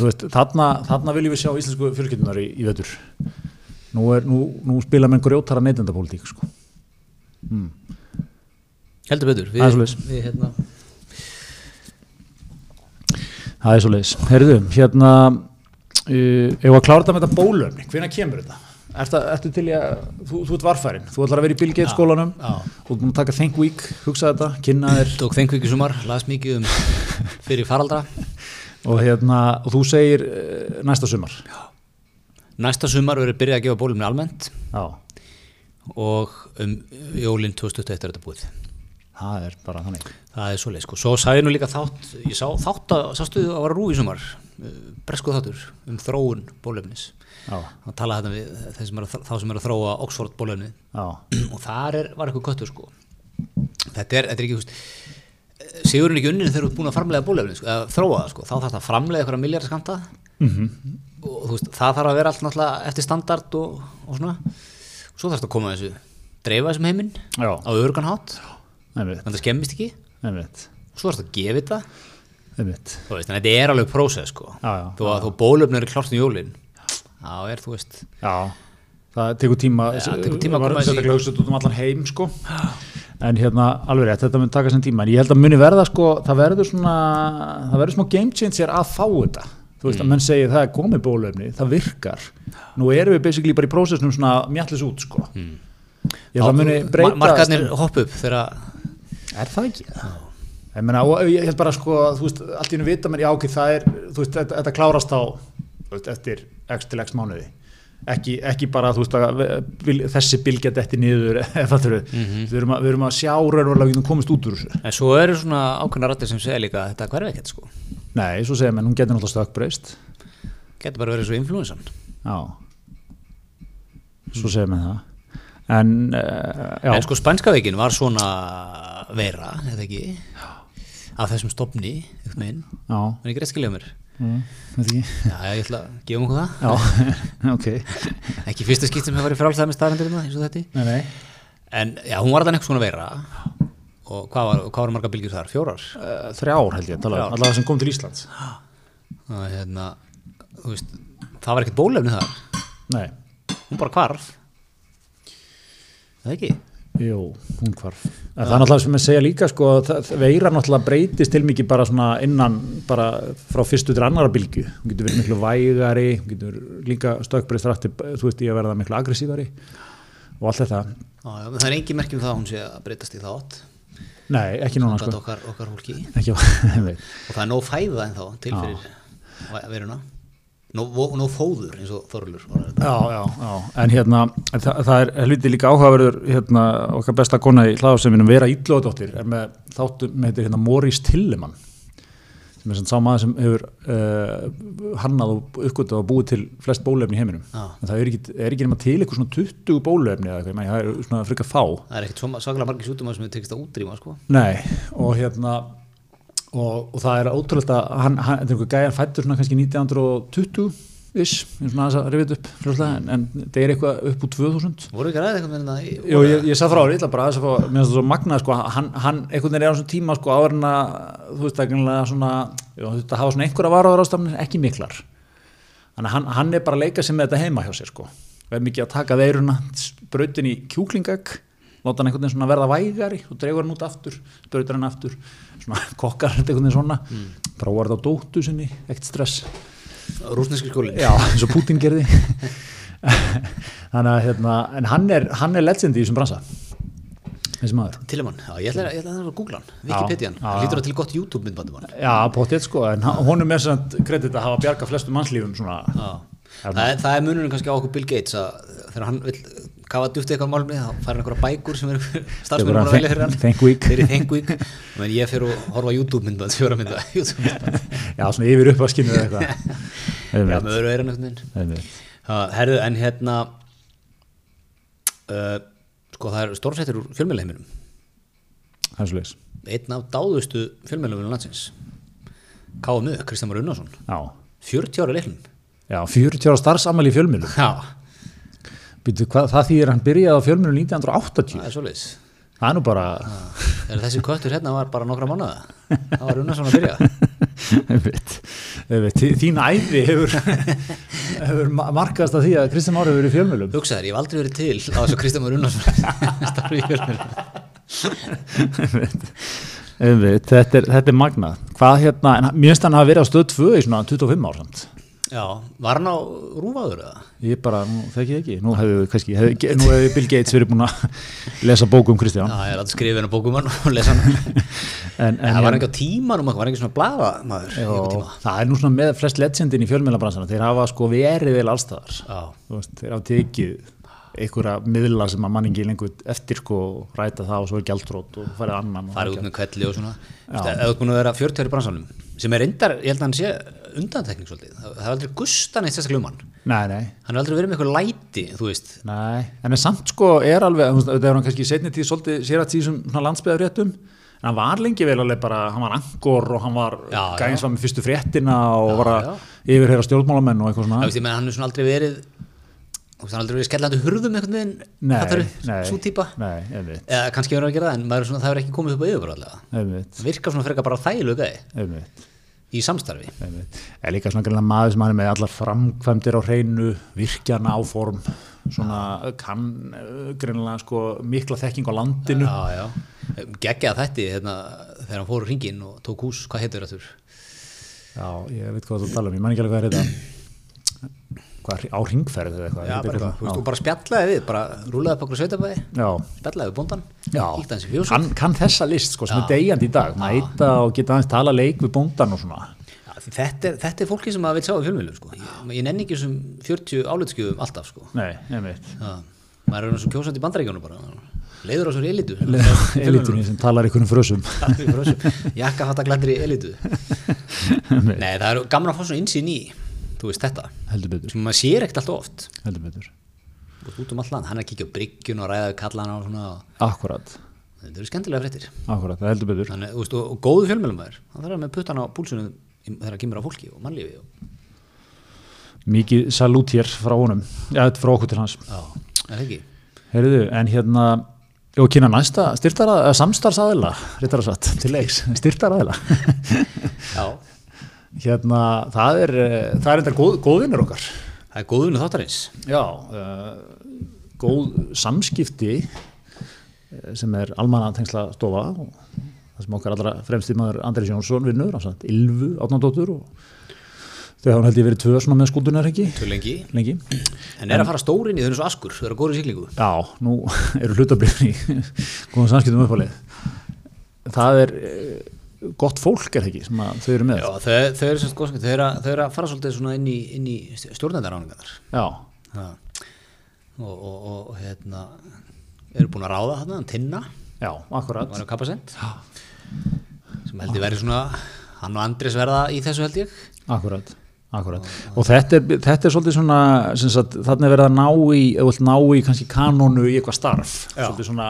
veist, þarna, þarna viljum við sjá íslensku fjölskyldunar í, í vetur. Nú, nú, nú spila menn grjótara neytendapólitík sko. heldur betur, Það er við hérna. Það er svo leiðis Herðu, hérna uh, ef að klára þetta með þetta bólöfni hvenær kemur þetta? Ertu, til í að, þú, þú ert varfærin, þú ætlar að vera í Bill Gates skólanum. já. þú ert búin að taka Think Week, hugsa þetta, kynna þér. Tók þengviki sumar, las mikið um fyrir faraldra. Og, hérna, og þú segir uh, næsta sumar. Næsta sumar verður byrjað að gefa bólumni almennt. Já, og um jólinn 2021 er þetta búið. Það er bara þannig. Það er svoleið sko, svo ég nú líka þátt ég sá þátt að, sástu að vara rúi sumar bresku þáttur um þróun bólefnis Og talaði þetta við sem er að, þá sem er að þróa Oxford bólefni já, og þar er, var eitthvað köttur sko. Þetta er, þetta er ekki, veist Sigurinn ekki unnin þegar þú ert búin að framlega bólefni sko, eða þróa það sko, þá þarf það að framlega eitthvað miljardaskamta Mhm. og þú veist, það þarf að vera allt náttúrulega eftir standard og, og svona. Og svo þarf það að koma að þessu dreifa þessum heiminn já, á örgan hátt. Einmitt, þannig að það skemmist ekki. Einmitt, og svo þarf það að gefa þetta. Einmitt. Þú veist, þannig að þetta er alveg prósess sko. Já, þó að þú bólefni eru klárt um jólin þá er þú veist. Já, það tekur tíma Já, tekur tíma að koma þessi- sérstaklega hugsað út um allan heim sko. En hérna alveg rétt, þetta mun taka sem tíma. En ég held að muni verða sko, það verður svona það verður smá game changer að fá þetta. Þú veist að menn segir það er komið bólöfni það virkar, nú erum við basically bara í prósessnum svona mjallis út sko. Ég held að muni breyta markarnir hopp upp þegar er það ekki? Ég, meina, ég held bara sko, þú veist, allt í hennu vita mér, já ok, það er, þú veist, þetta, þetta klárast á, þú veist, eftir x til x mánuði. Ekki, ekki bara, veist, að þessi bylgja detti niður, þurru. við, erum að- við erum að sjá raunverulega komist út úr þessu. en svo eru svona ákveðna rættir sem segja líka þetta hverfi ekkert sko Nei, svo segja mér, hún getur náttúrulega stökkbreyst. getur bara verið svo influensan Já. Svo segja mér það. En, uh, já, en sko spænska veikin var svona vera, eða ekki af þessum stopni veginn, já, en ekki rétt skilja mér mm, já, ég ætla að gefa okkur það Já, ok. ekki fyrsta skipt sem hefur verið frálsæð með staðrendirina eins og þetta Nei, nei. en já, hún var þannig svona vera og hvað var, hvað var marga bylgjur þar? Fjórar? Uh, þrjár held ég, allavega sem kom til Íslands. og hérna, þú veist það var ekkert bólefni þar Nei. hún bara hvarf það ekki? Jú, hún hvarf. En það er náttúrulega sem ég segja líka sko, að veira náttúrulega breytist til mikið bara svona innan bara frá fyrstu til annara bylgu. Hún getur verið miklu vægari, hún getur líka stökkbreyst rætti, þú veist, í að verða miklu aggressívari og allt þetta. Já, já, það er engin merkjum það að hún sé að breytast í þátt Nei, ekki núna sko. okkar, okkar fólki Ekki, ég og það er nóg fæða en þá til fyrir veruna Nó, vo- nó fóður eins og Þorlur þetta. Já, já, já, en hérna en það, er helviti líka áhugaverður hérna, okkar besta kona í hlaðarseminum Vera Íllóðdóttir er með þáttum með hérna Morís Tillemann sem er sem sá maður sem hefur uh, hannað og uppgötað og búið til flest bólefni í heiminum Já. en það er ekki, er ekki nema til eitthvað svona 20 bólefni eða eitthvað, það er svona frekar fá Það er ekkert svo svakalega margir sjútumar sem við tekist að útrýma sko. Nei, og hérna og, og það er ótrúlega hann, hann, þetta er einhver gæjan fættur svona kannski 1920 ish, ég er svona aðeins að rifið upp fljóðslega, en, en það er eitthvað upp úr 2000 Voru ekki ræða eitthvað með þetta? í- Jú, ég, ég sað frá því, bara aðeins að fá, mér finnst það svo magnað, sko, hann, hann einhvern veginn er á þessum tíma, sko, en að, þú veist, ekki svona, þú veist, að hafa svona einhverja varúðar ástafnir, ekki miklar. Þannig að hann, hann er bara að leika með þetta heima hjá sér, sko. Er mikið að taka veiruna, sprautin í kjúklingagg, láta hann einhvern veginn svona verða vægari og dregur hann út aftur, sprautar hann aftur, svona kokkar þetta einhvern veginn svona, mm. prófar þetta á dóttu sinni, ekkert stress. Rúsneski skólinn. Já, eins og Putin gerði. Þannig að hérna, en hann er, hann er legend í þessum bransa þessi maður. Tillemann, já, ég ætla, ég ætla að googla hann. Wikipedia hann, hann lítur að til gott YouTube myndbandum hann Já, potið sko, en hann- honum er samt kredit að hafa bjarga flestum mannslífum svona. Það, það er munurinn kannski á okkur Bill Gates að þegar hann vil kafa djúpt eitthvað málumni þá hann einhverja bækur sem eru starfsmennir hann að velja fyrir hann. Þeir eru Week. Menn ég fer og horfa YouTube mynda. YouTube myndband Já, svona yfir upp að skinnu eða já, eitthvað með öru eiran herðu, en hérna uh, sko það er stórfættir úr fjölmjölaheiminum Það er svo leis einn af dáðustu fjölmjölaheiminum landsins. KMU, Kristján Már Unnarsson. Já, 40 ára leiknum. Já 40 ára starfsamæli í fjölmjölum já, Býtu, hvað, það þýðir hann byrjaði á fjölmjölum 1980 það er svoleiðis. Það er nú bara Þegar þessi köttur hérna var bara nokkra mánuða það var Unnarsson að byrja. Þín æfi hefur, hefur ma- markast að því að Kristján Ári hefur verið í fjölmjölum hugsaður, ég hef aldrei verið til á þessu Kristján Már Unnarsson starfi í. Einmitt. Þetta, er, þetta er magnað. Hvað hérna, mér finnst hann að hafa verið á stöð 2 í svona 25 ár samt já, var hann á rúfaður eða? ég bara, nú þekki ég ekki. Nú nú hefði Bill Gates verið búin að lesa bóku um Kristján. Já, ég er að skrifa hennar bókum hann og lesa hann. En, en, það var hérna- ekki á tímanum var ekki svona blaða maður Já, það er nú svona með flest legendin í fjölmjölabransana þeir hafa sko verið vel Þú veist, þeir hafa tekið einhverja miðla sem að manningi lengur eftir sko ræta það og svo er gjaldrót og farið annan farið það út með kvelli og svona. Ef þú búin að vera 40 ári í bransanum sem er reyndar, ég held að hann sé undantekning svolítið, það það er aldrei gustan eitt sérstaklega um hann. Nei, nei, hann er aldrei verið með eitthvað læti, þú veist. Nei en samt sko er alveg, veist, þetta er hann kannski í setni tíð svolítið sér að tíð sem landsbyðarréttum en hann var lengi vel alveg bara, hann var angor og hann var Já, gæðins var með fyrstu fréttina og Já, var já. að yfirheyra stjórnmálamenn og eitthvað Það svona veist, ég menn hann er svona aldrei verið veist, hann er aldrei verið skellandi hurðum Nei, fattarðu, nei, sú típa. Eða kannski verður að gera það en er svona, það er ekki komið upp á yfir einmitt, það virkar svona frekar bara einmitt í samstarfi. Er líka svona greinlega maður sem hann er með allar framkvæmdir á hreinu, virkjana áform svona kann uh, greinlega sko mikla þekking á landinu. Já, já. geggja þetta hérna, þegar hann fór hringin og tók hús, hvað heitir þetta? já, ég veit hvað þú tala um, ég man ekki alveg hvað er. þetta hvað, á ringferð eða eitthvað Já, bara, eitthvað. eitthvað, og bara spjallaði við, bara rúlaði upp okkur sveitabæði, já, spjallaði við bóndan, já. íkta hans í fjósum. Kann, kann þessa list sko sem er degjandi í dag mæta og geta aðeins tala leik við bóndan og svona Já, þetta, er, þetta er fólki sem maður vil sjá í fjölmjölum, sko. Ég, ég nenni ekki þessum 40 álitskjöfum alltaf, sko. nei, Já, maður er eins og kjósandi í bandaríkjónu bara, leiður á svo elitu. elitunni sem talar um frösum Jakka fatta glættir í elitu. Nei, það er gaman að fá svona insýn í, þú veist þetta, heldur betur, sem maður sér ekkert alltaf oft. heldur betur. Veist, út um all land, hann er að kíkja á bryggjun og ræða við kallana og svona, akkurat, þetta eru skemmtilega fréttir. akkurat, það heldur betur. Þannig, veist, og, og góðu fjölmjölum maður, hann þarf að með puttan á púlsunum í- þegar það kemur á fólki og mannlífi. Og, mikið salút hér frá honum. Er frá okkur til hans. Já, er það ekki? Heyrðu, en hérna og kynna næsta styrtara, styrtarsaðila rittar að satt, til leiks. Styrtaraðila. Já, hérna, það er eh, það er enda góð, góðvinnur okkar það er góðunni þáttarins. já, uh, góð samskipti eh, sem er almanna tengsla stofa og það sem okkar allra fremsti maður Andris Jónsson vinnur, ásamt Ylfu átnandóttur og þau hafa held ég verið tvö svona með skútunar ekki Til lengi. lengi En er að fara stórin í þau er svo askur, þau eru góður í siglingu. Já, nú eru hlutabrifin í góðum samskiptum uppálið. Það er, gott fólk er ekki sem þau eru með? Já, þau, þau eru semst góðskvæmt, þau, eru að- þau eru að fara svolítið svona inn í, inn í stjórnendaráningar Já, og, og, og, hérna eru búin að ráða þarna, Tinna. Já, akkurat. Sem held ég verið svona hann og Andris verða í þessu held ég. Akkurat, akkurat. Og þetta er, þetta er svolítið svona, sagt, þarna er verið að ná í, eða vilt ná í kannski kanónu í eitthvað starf, Já. svolítið svona,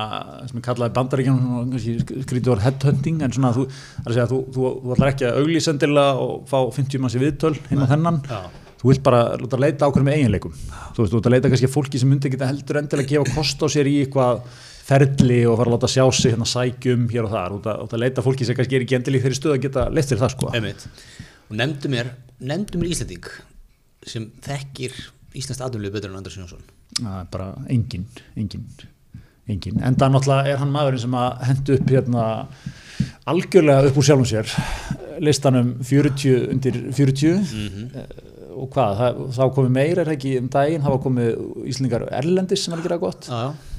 sem ég kallaði bandaríkjum, kannski skrítið orð headhunting, en svona, þú, það er að segja, þú, þú, þú ætlar ekki að auglýsendilega og fá 50 manns í viðtöl hinn og þennan, Já. þú vilt bara láta leita ákveðum eiginleikum, þú veist, þú vilt að leita kannski að fólki sem myndi ekki heldur endilega gefa kost á sér í eitthvað ferli og fara að láta sjá sig hérna sækjum hér og þar, út að, út að leita fólki sem kannski er ekki endilega í þeirri stöð að geta leitt þér það sko. Og nefndu mér nefndu mér Íslanding sem þekkir Íslands aðumlið betur en Andris Jónsson Það er bara engin, engin, engin. En það náttúrulega er hann maðurinn sem að hendu upp hérna algjörlega upp úr sjálfum sér listanum 40 undir 40 mm og hvað, það, þá komið meira er það ekki um daginn, það var komið Íslingar Erlendis sem er að gera gott. já, já.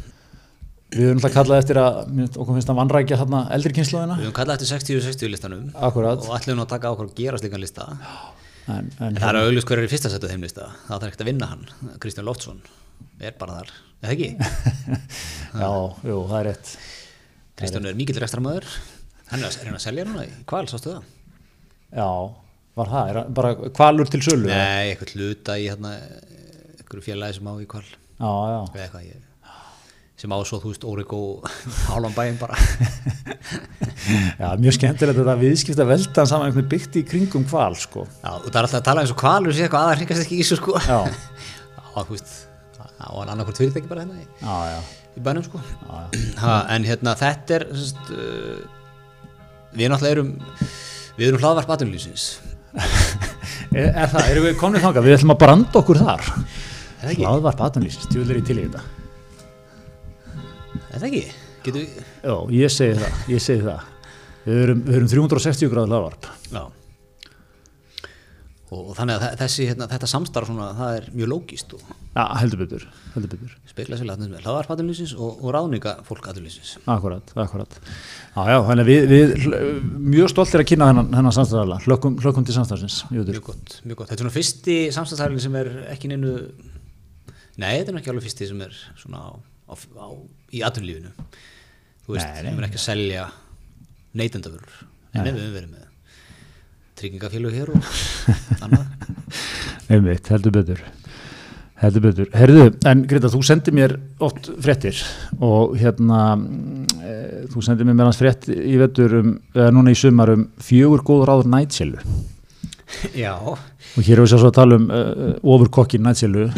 Við höfum náttúrulega kallað eftir að, okkur finnst að vannrækja þarna eldri kynnslóðina. við höfum kallað eftir 60-60 listanum Akkurat. og ætlum nú að taka okkur að gera slíkan lista en En, en, það er auðvitað hver er í fyrsta setu þeim lista það þarf ekkert að vinna hann, Kristján Loftsson er bara þar, eða ekki já, jú, það er rétt. Kristján er mikill rekstramöður hann er að reyna að selja núna í kval, sástu það? Já, var það, er bara kvalur til sölu? Nei, eitthvað hluta í hérna einhverju félagi sem á í kval Já, já. Sem á svo, þú veist, Órigó hálfan bæinn bara Já, mjög skemmtilegt þetta viðskipta veldan saman einhvern byggt í kringum kval, sko. Já, og það er alltaf að tala eins og kvalur sé eitthvað aðar hringast ekki í þessu sko Já, Já, þú veist, það var annarkvort fyrirtæki bara hérna í, já, já. í bænum sko já, ha, En hérna, þetta er sest, uh, Við náttúrulega erum Við erum hlaðvarp atvinnulífsins Er, er það, erum við komnið þangað? Við ætlum að branda okkur þar. Er? Hlaðvarp aðtunlýsins, tjóðlega í til í þetta. Er það ekki? Getum við Já, ég segi það, ég segi það. Við erum, við erum 360 gráður hlaðvarp. Já Og, og þannig að þe- þessi, hérna, þetta samstarf svona, það er mjög lógist og Já, heldur betur, heldur betur. speikla sér látnum með hlaðvarp atvinnulífsins og, og ráðninga fólk atvinnulífsins Akkurat, akkurat. Já, já, þannig að við, við mjög stoltir að kynna hennan, hennan samstæðarlega, hlökkum, hlökkum til samstæðarsins, mjög Mjög gott, mjög gott Þetta er svona fyrsti samstæðsæðling sem er ekki neinu Nei, þetta er ekki alveg fyrsti sem er svona á, á, á, í atvinnulífinu. Þú veist, sem er ekki að selja neytendavörur En ef við verið með tryggingafélög hér og annað. Einmitt, heldur betur. Heldur betur. Herðu, en Greta, þú sendir mér oft fréttir og hérna e, þú sendir mér meðans frétt í vetur um, eða núna í sumar um fjögur góð ráður nætselu Já, og hér erum við sér svo að tala um uh, ofurkokkin nætselu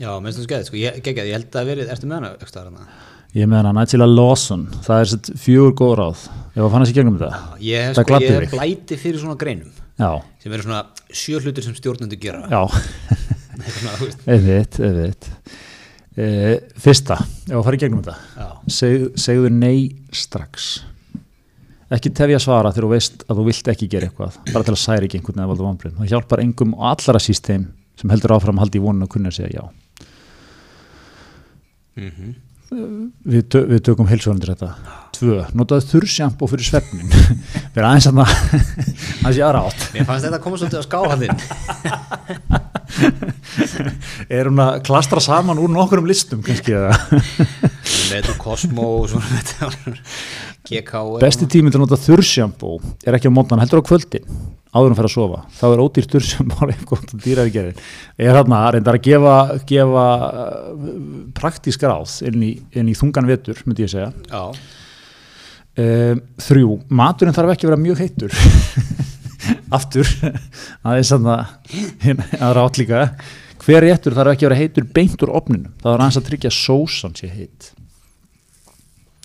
já, minnst þú skeið, sko, ég, geggjað, ég held að verið, ertu með hana, ekki staðar hana? ég með hana nætsela Lawson. Það er sett fjögur góð ráð. Ég var að fann að sé gegnum þetta. Ég hef Það sko, ég blæti fyrir svona greinum já, sem eru svona sjö hlutir sem stjórnendur gera. Já, einmitt, einmitt e, fyrsta, ég var að fara í gegnum þetta. Já, Seg, segðu nei strax. Ekki tefja svara þegar þú veist að þú vilt ekki gera eitthvað bara til að særi ekki einhvern eða valda vombrið það hjálpar engum og allara síst þeim sem heldur áfram að halda í vonun að kunna að segja já mhm. Við, tö við tökum heilsuvalendur þetta. Tvö, notaðu þurrsjampo fyrir svefnin. Erum aðeins að það sé aðra átt. Mér fannst þetta að koma svolítið á skáhaldin er hún að klastra saman úr nokkurum listum kannski eða? Metu Cosmo og svona þetta GK besti tíminn til að nota þurrsjampo er ekki á mótnan, heldur á kvöldin áður en fer að sofa, þá er ódýrt þurrsjampo alveg gott að dýra við gerir er hérna reyndar að gefa, gefa uh, praktísk ráð inn í, inn í þungan vetur, myndi ég segja. Já, um, þrjú, maturinn þarf ekki að vera mjög heitur. Aftur aðeins að það rátt líka. Hver réttur þarf ekki að vera heitur beint úr opninum, það er að tryggja að sósan sé heit.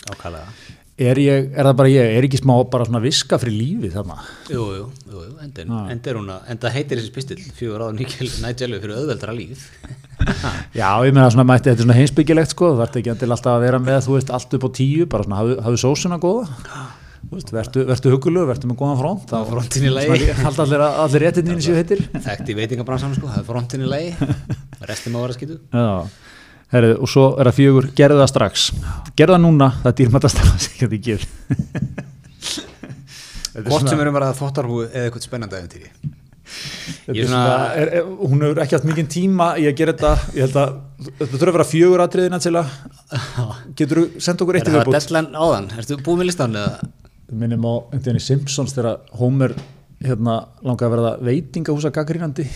Ákvæðlega er, ég, er það bara ég, er ekki smá bara svona viska fyrir lífið þarna? Jú, jú, jú, Já. enda er hún að enda heitir þessi pistill fjögur áður Níkil Nætjelu fyrir auðveldra líf. Já, ég meina svona mætti, þetta er svona heimsbyggilegt sko, þú þarf ekki endilega alltaf að vera með, þú veist, allt upp á tíu, bara svona, hafðu, hafðu sósuna góða, vertu, vertu hugulegu, vertu með góðan front, þá Frontin í lagi. Alltaf allir, allir réttinni séu heitir. Þekkt í veitingabransan sko, það er frontin í lagi. Restin má vera skýtu Já, herrið, og svo er það fjögur, gerðu það strax, gerðu það núna, það er dýrmættast að það sé ekki að þið ger. Er hvort sem erum bara þvottarhúi eða eitthvað er svona, er, er, hún hefur ekki haft mikið tíma í að gera þetta. Ég held að þetta þurfa að vera fjögur atriðina til að getur þú sendt okkur er eitt í það viðbútt deadline áðan, ertu búið með listan eða? Minnum á Simpsons þegar Homer hérna langaði að verða veitingahúsa gaggrínandi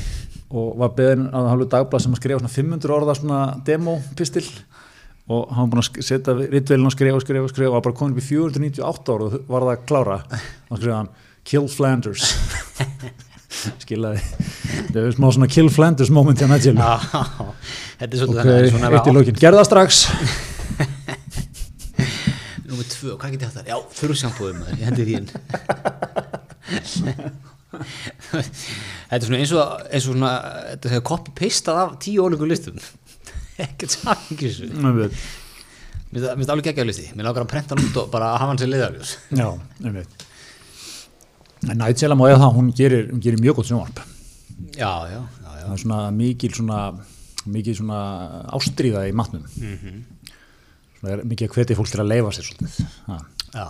og var beðin að hálfu dagblað sem að skrifa svona 500 orða svona demopistil og hann var búin að setja ritveilin og skrifa og skrifa og skrifa og var bara komin upp í 498 ára og var það að klára. Og skrifa hann Kill Flanders. Skilaði. Það er smá svona Kill Flanders moment þetta er svolítið ok, þannig svona eitt í lókin, gerða strax Númer tvö, hvað get ég haft það? Já, þurrsjampóðum, ég hendi því inn Þetta er svona eins og, eins og svona, þetta hefur copy-pastað af tíu ólíku listum. Ekkert við- Mér finnst alveg geggjaður listi, mér langar að prenta hann út og bara hafa hann sem liðarljós já, en Nigel má eða það, hún gerir, hún gerir mjög gott sjónvarp. Já, já, já, já. Það er svona mikil svona mikil svona ástríða í matnum. Mhm. svona er mikið að hvetja fólk til að leifa sér svolítið. Ha, Já,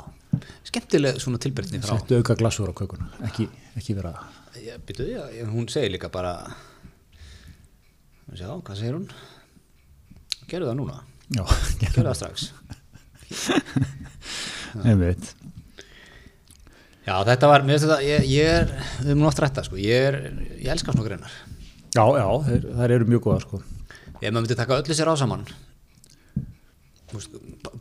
skemmtileg svona tilbyrtni frá settu auka glasur á kökuna ekki, ekki vera Já, býtu, já, hún segir líka bara Sjá, hvað segir hún? Gerðu það núna, já, gerðu það strax. Einmitt. Já, þetta var, þetta, ég, ég er, við erum oft rætta, sko, ég er, ég elskar svona greinar. já, já, þeir, þær eru mjög góða sko. Ef maður myndi taka öllu sér á saman,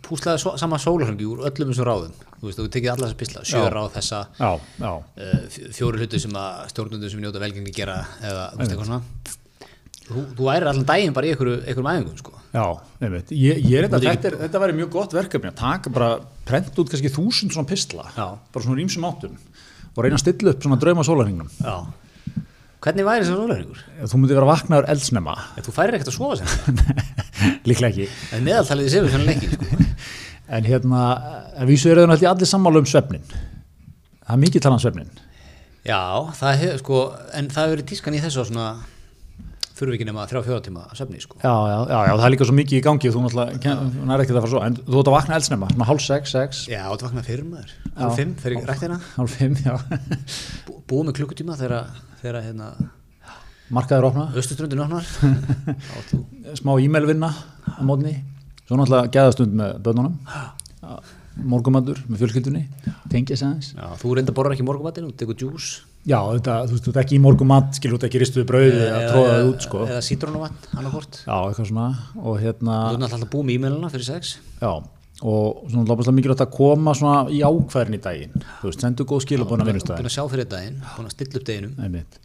púslaði svo, sama sólarhengi úr öllum þessum ráðum, þú veist, þú tekið alla þessa písla, sjö ráð þessa, já, já, uh, fjóri hluti sem að stjórnundur sem njóta velgengni gera, eða, þú veist, eitthvað svona. Þú, þú væri allan daginn bara í einhverju, einhverjum æfingum, sko. já, einmitt ég, ég er þetta, þetta, er, þetta væri mjög gott verkefni að taka bara, prent út kannski þúsund svona pistla, Já. bara svona rýmsum áttum og reyna að stilla upp svona drauma sólarhingnum Já. Hvernig væri þessi sólarhengur? þú myndi vera vaknaður eldsnema Þú færir ekkert að sofa sem þetta. líklega ekki En meðaltalið í sefur þannig ekki, sko. En hérna, að vísu eru náttúrulega allir sammála um svefnin. Það er mikið talað um svefnin. Já, það hefur, sko, en það hefur verið tískan í þessu að svona, þurfi ekki nema þrjá fjóra tíma að söfni, sko. Já, já, já, já, það er líka svo mikið í gangi og þú náttúrulega, þú nær ekki að fara svo, en þú ert að vakna eldsnemma, svona hálf sex, sex, Já, þetta vakna fyrir maður, hálf fimm, í rættina, hálf fimm, já. bú, búið með klukkutíma þegar, þegar hérna, Markaður opna, austuströndin opnar, smá e-mail vinna á mótni, svo náttúrulega geðastund með börnunum, morgumandur með fjölskyldunni, tengja já, þú reynda borðar ekki morgumatinn, þú tekur djús, Já, þetta, þú veist, þú ert ekki í morgumat, skilur þú ekki ristuðu brauði að tróða það út, sko. eða sítrónuvatn, annarkort, Já, eitthvað svona, og hérna... þú er alltaf búið með e-mailina fyrir sex, Já, og svona lópaðslega mikilvægt að koma svona í ákvæðin í daginn, þú veist, sendu góð skilabóna búin vinnustæðin, að sjá fyrir daginn, búin að stilla upp einmitt,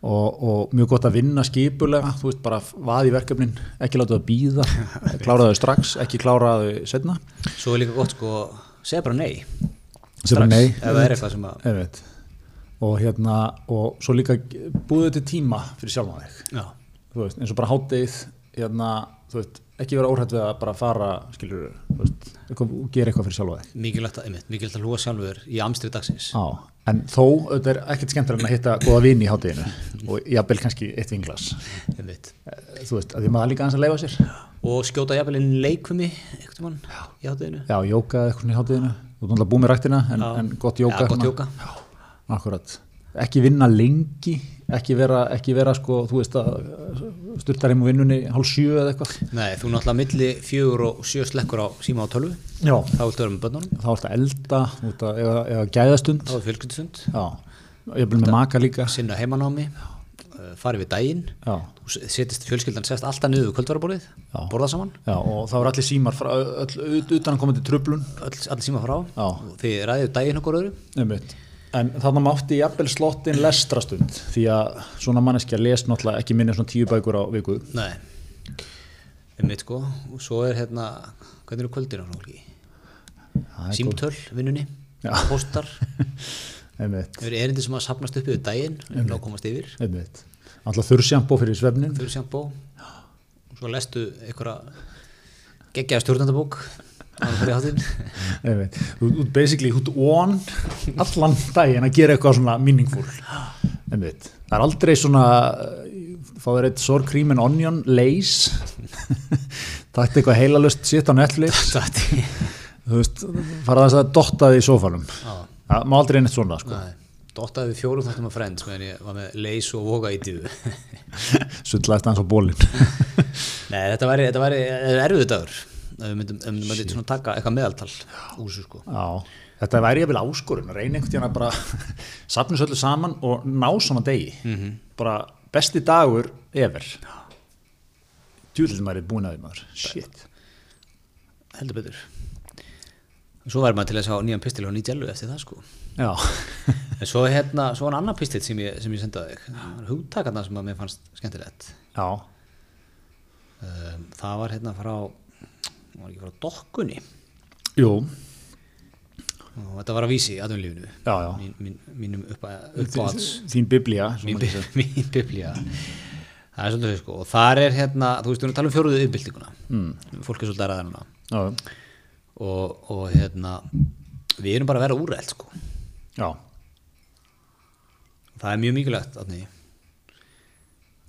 og, og mjög gott að vinna skipulega, þú veist, bara vaði verkefnin, ekki láta það býða, klára þau strax, ekki klára þau setna, svo er líka gott, sko, segja bara nei, sem er nei, að, og hérna, og svo líka búðu til tíma fyrir þig, já, þú veist, eins og bara háttegið, hérna, þú veist, ekki vera óhætt við að bara fara, skilur, veist, eitthvað, gera eitthvað fyrir sjálfan þig. mikilvægt að, að hlúa sjálfur í amstri dagsins, Já, en þó auðvitað er ekkert skemmtilega en að hitta góða vini í hátteginu og jafnvel kannski eitt vinglas einmitt, þú veist, að því maður líka aðeins að leifa sér og skjóta jafnvel inn leikumi, eitthvað mann, í hátteginu, Já, jóka eitthvað í hátteginu þú er náttúrulega búið með ræktina en, Já. en gott jóka Já, gott svona. jóka. Akkurat, ekki vinna lengi ekki vera, ekki vera sko, þú veist að styrtar heim á vinnunni hálf sjö eða eitthvað. Nei, þú náttúrulega milli fjögur og sjö slekkur á síma á tölvu. Já, þá viltu vera með börnunum, þá ertu að elda þú ert að, eða, eða gæðastund. Þá er fjölskyldustund. Já, ég vil með maka líka. Sinna heimanámi, uh, farið við daginn. Já, þú s- setjist fjölskyldan sest alltaf niður kvöldvaraborðið, Já. borða saman. Já, og þá er allir símar frá, öll, utan að koma til trublun öll, allir síma frá, Já. þið ræðið daginn okkur öðru. Einmitt. En þannig mátti jafnvel slottin lestrastund því að svona manneskja les náttúrulega ekki minni en svona tíu bækur á viku. Nei, einmitt sko. Og svo er hérna, hvernig eru kvöldir á er Símtöl, vinnunni, postar Einmitt, er erindi sem að sapnast upp yfir daginn ná komast yfir. Alltaf þurrsjampó fyrir svefnin. fyrir sjampó og svo lestu einhverja geggjaða stjórnandabók Þú ert basically, ert on allan daginn að gera eitthvað svona meaningful. Það er aldrei svona, fá þér eitt sour cream and onion, lace, takt eitthvað heilalust sitt á Netflix, þú veist, fara þess að dotta þig í sófanum. Já, það má aldrei neitt svona sko. Dottaði við fjórum þáttum af Friends meðan ég var með leys og voga í tíðu sullaðist hans á bólin Nei, þetta væri, þetta væri erfiðu dagur ef við myndum, myndum svona taka eitthvað meðaltal úr þessu sko. Já, þetta væri ég vel áskorun að reyna einhvern tíðan að bara safnus öllu saman og ná svona degi. Bara besti dagur ever. Djúðlum væri búin að því maður. Shit. Heldur betur. Svo væri maður til að sjá nýjan pistil og nýjælu eftir það sko. Já, En svo hérna, svo var annar pistil sem ég, sem ég sendaði þig. Hugtakarna sem að mér fannst skemmtilegt. Já, um, það var hérna frá var ekki frá dokkunni? Jú. Og þetta var að vísi í já. mín, mín, mínum uppáhalds þín biblía mín, mín biblía. Það er svolítið sko. Og þar er hérna, þú veist, við erum að tala um fjóruðu yfirbyltinguna mm. fólk er svolítið að ræða núna. Já, og, og hérna við erum bara að vera úrælt sko. Já, það er mjög mikilvægt Átni,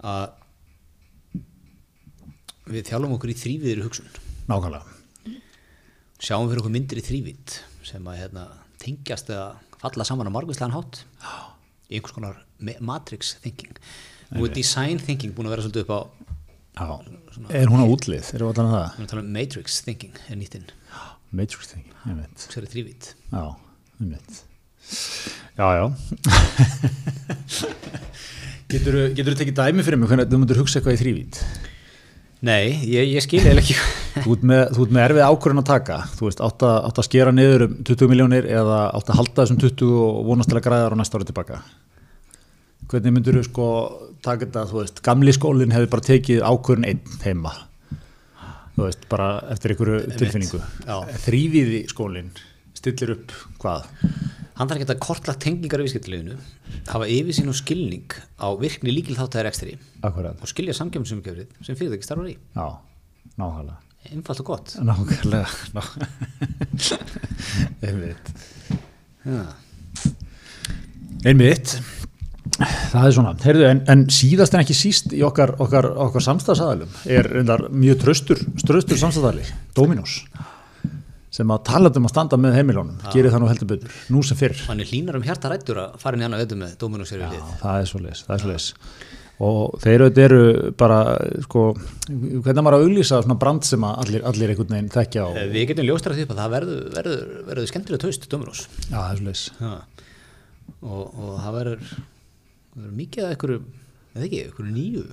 að við þjálfum okkur í þrýviðri hugsun nákvæmlega. Sjáum fyrir okkur myndir í þrývít sem að hérna, tengjast eða falla saman á margvíslegan hátt í einhvers konar matrix thinking. Nú er design thinking búin að vera svolítið upp á Já, er hún á útlið, erum við að tala um það? við erum að tala um matrix thinking er nýttinn Matrix thing, ég veit sér er þrývít Já, ég veit Já, já. Getur þú tekið dæmi fyrir mig hvernig þú myndir hugsa eitthvað í þrývít? Nei, ég, ég skil eða ekki. Þú ert með, með erfið ákvörðun að taka. Þú veist, átt að, skera niður um 20 miljónir eða átt að halda þessum 20 og vonast til að græða þar á næsta ári tilbaka? Hvernig myndir þú sko taka þetta, þú veist, gamli skólinn hefði bara tekið ákvörðun einn heima. Þú veist, bara eftir einhverju tilfinningu. Þrýviði skólinn stillir upp hvað? hann þarf ekki að kortlagt tengingar í viðskiptileginu hafa yfirsýn og skilning á virkni líkil þáttæðir ekstri Akkurat, og skilja samkjöfnsumkjöfrið sem fyrirtæki starfar í. Já, nákvæmlega. Einfalt og gott. Nákvæmlega ná- einmitt. Ja. einmitt. Það er svona, heyrðu, en, en síðast en ekki síst í okkar, okkar, okkar samstagsaðalum er reyndar mjög tröstur tröstur samstagsaðali, Dominos sem að tala um að standa með heimilónum gerir það nú heldur betur, nú sem fyrr. Hann er hlínar um hjarta rættur að fara inn í annað veitum með Dominus er við Já, lið. það er svo leis, það er svo leis og þeir auðvitað eru bara sko, hvernig maður að auglýsa svona brand sem allir, allir einhvern veginn þekkja og, Eh, við getum ljóstra því að það verður, verður, verður skemmtilega taust Dominus já, það er svo leis ja. og, og það verður, verður mikið að einhverju eða ekki, einhverju nýju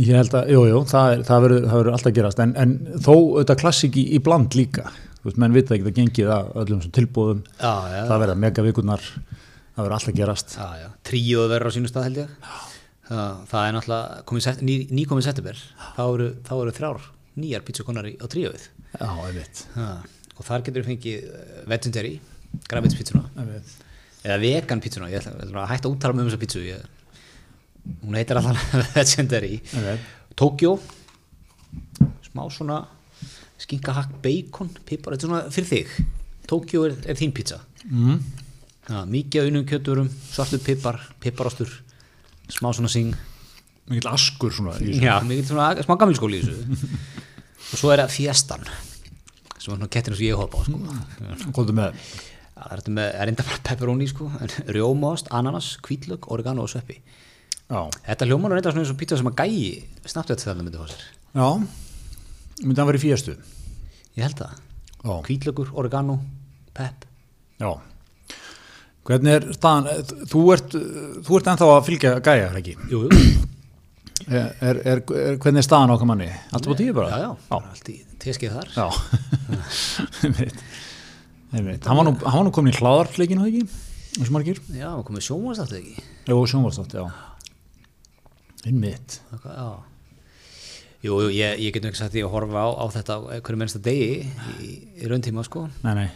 Ég held að, jú, jú, það, það, verður, það alltaf gerast, en, en þó auðvitað klassik í, bland líka, þú veist, menn vita ekki að gengið að öllum sem tilbúðum, já, já, það verða mega vikurnar, það verður alltaf gerast. já, já. tríóð verður á sínu stað held ég. Það, það er náttúrulega komið set, ný, nýkomið september. Þá eru, eru þrjár nýjar pítsukonar á tríóið. Já, ég veit. og þar getur við fengið eh, vegetarian, græmitspítsuna eða vegan pítsuna, ég ætla, að hætta úttala um þessa pítsu. Ég, hún heitir alltaf legendary Ég veit. Tokyo smá svona skinkahakk, bacon, pipar þetta er svona fyrir þig Tokyo er, er þín pítsa Mm. ja, mikið af unum kjöturum, svartur pipar piparostur, smá svona syng Mikið askur svona. já, svona smá gamilskóli í þessu og svo er það fiestan sem var svona kettinu sem ég hoppa á sko. Komdu með. Já, það er enda bara pepperoni sko, en rjómaost, ananas, hvítlög, oregano og sveppi. Þetta hljómar er eitthvað svona eins og pizza sem að gæi snabbt þetta það myndi fá sér. Já, myndi hann verið í fíastu. Ég held það. Já. Hvítlögur, oregano, pepp. Já. Hvernig er staðan, þú ert, þú ert ennþá að fylgja gæja, ekki? Jú, jú. Er, er, er, er, hvernig er staðan okkar manni? Allt á tíu bara? Já, já, Já. bara allt í teskið þar. Já. Hann var nú, hann nú komin í hláðarfleikinu, það ekki? Já, komið sjónvast aftur ekki. Jó, sjónvarstátt, já. Einmitt. Já. Jú, jú, ég, ég get nú ekki sagt því að horfa á, á þetta hverju mennsta degi í, í rauntíma sko. Nei, nei.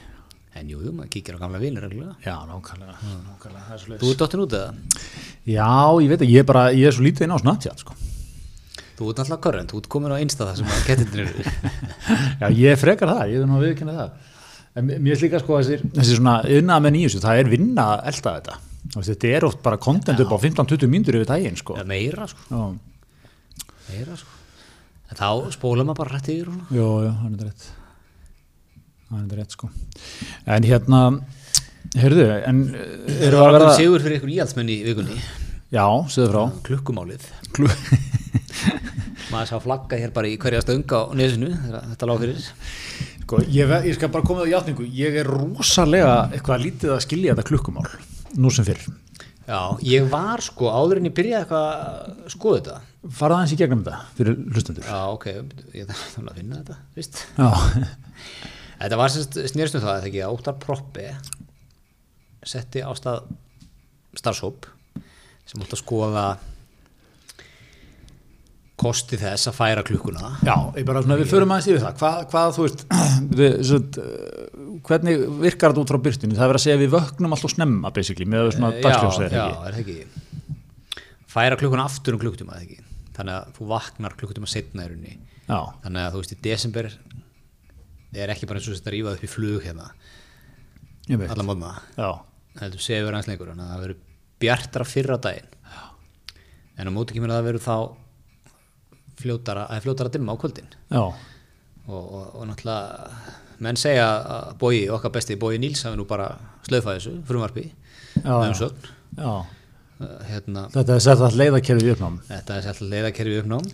En jú, jú, maður kíkir á gamla vinur reglulega. Já, nákvæmlega. nákvæmlega. Það er svo Þú ert dottin út eða? Já, ég veit að ég er bara, ég er svo lítið inn á Snapchat, sko. Þú ert alltaf körrent, þú ert komin á einsta það sem að kettindir eru. Já, ég frekar það, ég er nú að viðkynna það. En mér er líka sko þessi, þessi svona ynnað með nýjus, það er vinna að elda þetta. Þetta er oft bara content upp á 15-20 mínútur yfir daginn, sko. Eða meira sko. Já, meira sko. En þá spóla maður bara rætt yfir og Jó, já, hann er rétt. Hann er rétt sko. En hérna Heyrðu, en eh, eru að verða... sigur fyrir ykkur íhaldsmenn í vikunni? Já, segðu frá. klukkumálið Klú... maður sá flagga hér bara í hverja stöng á nesinu þegar þetta lág fyrir. Sko, ég, ve- ég skal bara koma það í játningu. Ég er rosalega eitthvað lítið að skilja þetta klukkumál, nú sem fyrr. Já, ég var sko áður en ég byrjaði eitthvað að skoða þetta Farað aðeins í gegnum þetta fyrir hlustendur. Já, ok, ég þarf að finna þetta Já, Þetta var sérst snýrst um það að ekki að Óttar Proppi setti á stað starfshóp sem átt að skoða kosti þess að færa klukkuna Já, ég bara svona, við förum aðeins yfir það. Hvað, hvað þú veist, við, svont, hvernig virkar þetta út frá byrstinu? Það er verið að segja að við vöknum alltaf snemma, basically, með svona já, dagsljósið, já, ekki? er það ekki? Færa klukkuna aftur um klukktíma er það ekki? Þannig að þú vaknar klukktíma setna í rauninni. Já, þannig að þú veist í desember er ekki bara eins og þetta rífað upp í flug hérna alla móðna Já, heldur sefur aðeins lengur þannig að það verður bjartara fyrra daginn. En á móti kemur að það verður þá fljótara, að fljótara dimma á kvöldin. Já, og, og, og náttúrulega menn segja að bói, okkar besti bói Níls hafi nú bara slöfað þessu frumvarpi með umsögn. Uh, hérna, Þetta er að leiðakerfið uppnám, þetta er sérlega leiðakerfi uppnám.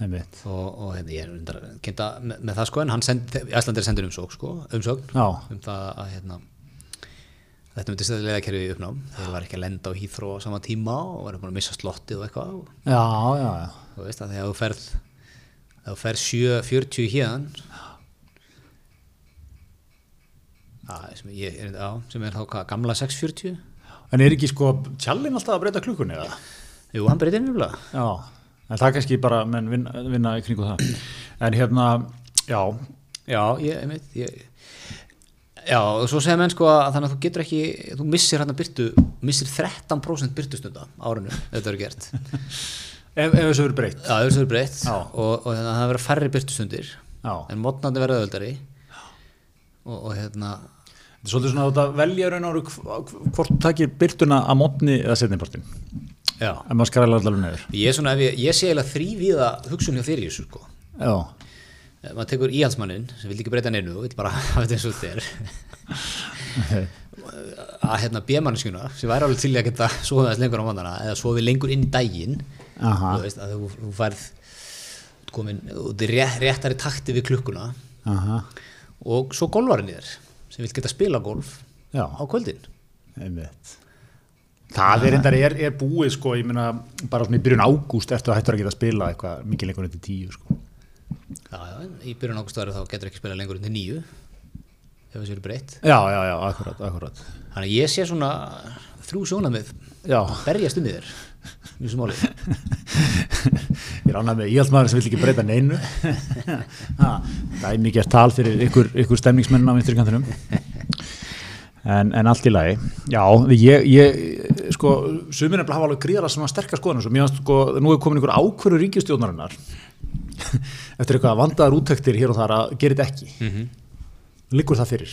Og, og hérna, ég er reyndar kynnta með, með það sko en hann sendi, Æslandir sendir umsókn sko, umsögn Já, um það að hérna, þetta myndi stæða leiðakerfi í uppnám. Þeir var ekki að lenda á hýþró á sama tíma og var búin að missa slottið og eitthvað. Og já, já, já. þú veist að þegar þú ferð þegar þú ferð 7.40 hérðan að, sem, ég, er, á, sem er þá hvað, gamla 6.40 En er ekki sko tjallinn alltaf að breyta klukkunni eða? jú, hann breytir nefnilega Já, en það er kannski bara menn vinna, vinna í kringu það. En hérna, já, já, ég, einmitt, ég Já, og svo segja menn sko að þannig að þú getur ekki, þú missir hérna byrtu, missir 13% byrtustunda árinu, ef þetta er gert. ef, ef þessu verður breytt. Já, þessu er breytt og, og hérna, það verður færri byrtustundir Já, en mótnandi verður öðuldari og, og hérna, svolítið svona þetta velja raun og hv- hvort takir byrtuna að mótni eða setnipartin. Ef maður skræla allar neður. ég svona, ég, ég sé eiginlega þrývíða hugsun hjá í þessu sko. Já, maður tekur íhaldsmannin sem vil ekki breyta neinu og vil bara hafa þetta eins og þetta er. Að hérna bjömannskjuna sem væri alveg til að geta sofið aðeins lengur á vandana eða sofið lengur inn í daginn þú veist að þú, þú færð komin, út í rétt, réttari takti við klukkuna aha, og svo golvarinn í þér sem vil geta spila golf já, á kvöldin einmitt. Það er endar, er, er búið sko, ég meina, bara svona í byrjun ágúst ertu að hættur að geta spila eitthvað mikið lengur undir tíu sko. já, já, í byrjun águst ári þá getur ekki spila lengur undir nýju ef þessu eru breytt Já, já, já, akkurat, akkurat. þannig að ég sé svona þrjú sjónamið berjast um þér í þessu máli ég ránaði með íhaldmaður sem vil ekki breyta neinu. Ha, Það er mikið tal fyrir ykkur, ykkur stemningsmennin á vinstrikantinum. En, en allt í lagi. Já, ég, ég sko, sumir nefnilega hafa alveg gríðarlega svona sterkar skoðanum. Svo mér finnst, sko, nú er komin ykkur ákvörðu ríkistjórnarinnar eftir eitthvað vandaðar úttektir hér og þar að gera þetta ekki. mm -hmm. Liggur það fyrir?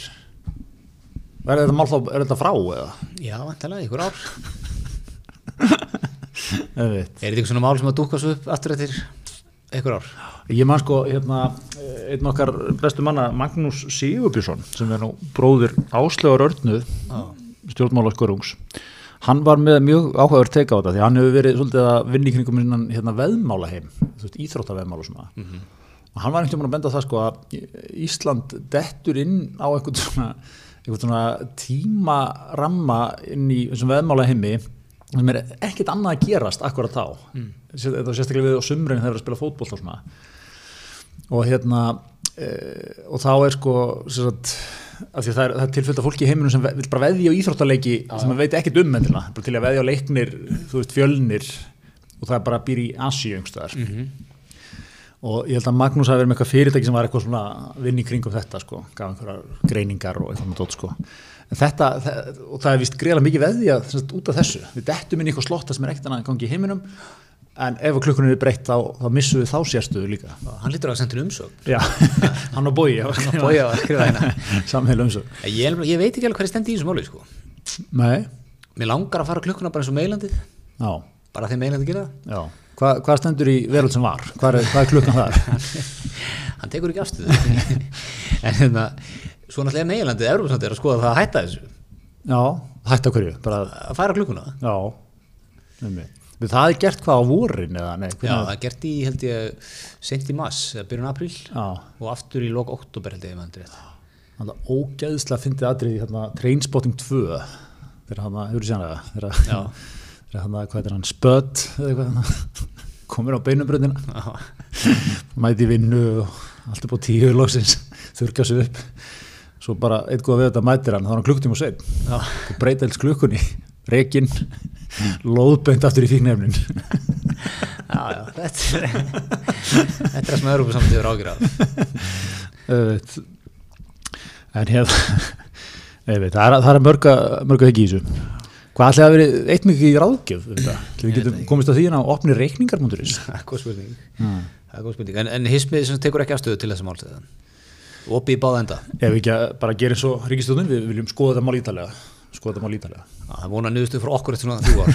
Er þetta mál þá, er þetta frá eða? já, vantilega, ykkur ár. er þetta eitthvað svona mál sem að dúka svo upp aftur eftir ykkur ár Ég man sko, hérna, einn okkar bestu manna, Magnús Sigurbjörnsson, sem er nú bróðir Áslögur Örnuð, Já. stjórnmála skörungs, hann var með mjög áhugaður teika á þetta, því hann hefur verið svolítið að vinna í kringum hérna, veðmála heim, þú veist, íþróttaveðmála svona. Og hann var einhvern veginn að benda það sko að Ísland dettur inn á einhvern svona, einhvern svona tímaramma inn í þessum veðmála heimi sem er ekkert annað að gerast akkurat þá. Mm. Sérstaklega við á sumrin þegar að spila fótboll og svona. Og hérna e, og þá er sko sagt, það er, er tilfylgta fólki í heiminum sem vill bara veðja á íþróttaleiki sem maður veit ekkert um bara til að veðja á leiknir þú veist fjölnir og það er bara býr í Asíu einhverstaðar og ég held að Magnús hafi verið með eitthvað fyrirtæki sem var eitthvað svona að vinna í kringum þetta sko, gaf einhverjar greiningar og eitthvað með dót sko en þetta, það, og það er vist greiðlega mikið veðja sem sagt, út af þessu, við dettum inn í eitthvað slotta sem er ekkert annað en gangi í heiminum en ef klukkunni er breytt þá, þá missum við þá sérstöðu líka. Hann lítur að senda umsögn. Já, hann Bói á að skrifa hérna. Samheil umsög ég, ég veit ekki alveg hvað er stendi í þessu máli sko. Nei, mér langar að fara klukkuna bara eins og meilandið. Já, bara þegar meilandi gera það. Hva, Hvað stendur í veröld sem var? Hvað er, hvað er klukkan þar? hann tekur ekki afstöðu. En hérna, svo náttúrulega meilandið Európsandi er að skoða það að hætta þessu. Já, hætt á hverju, bara, að færa klukkuna? Já. Við það er gert hvað á vorin eða, nei, Já, það er gert í, held ég, sent í mass, byrjun apríl. Já, og aftur í lok oktober, held ég, þannig að ógæðslega fyndið atrið í hérna Trainspotting 2, þegar hann að, hefur það, þegar Já. þegar hann að, hvað er hann, hann komir á beinubröndina, mæti vinnu og allt upp á tíu loksins, þurka sig upp, svo bara eitt góða við þetta mætir hann, þá er hann klukktíma og svein, og breyta alls klukkunni, rekin, loðbeint aftur í fíknefnin. já, já, þetta er, þetta er það sem Európa samt yfir ágjur af. En hérna ég veit, það er, það er mörga, mörga heggi í þessu hvað ætlaði að vera eitt mikið í ráðgjöf við getum komist að því hérna á opni Það er góð spurning. Það er góð spurning. En, en hismið tekur ekki afstöðu til þessa málstöðan. Opið í báða enda. ef við ekki að bara gera eins og ríkistjóðin við viljum skoða þetta mál ítalega skoða þetta mál ítalega Já, Það er vonað niðurstöðu frá okkur eftir svona þrjú ár.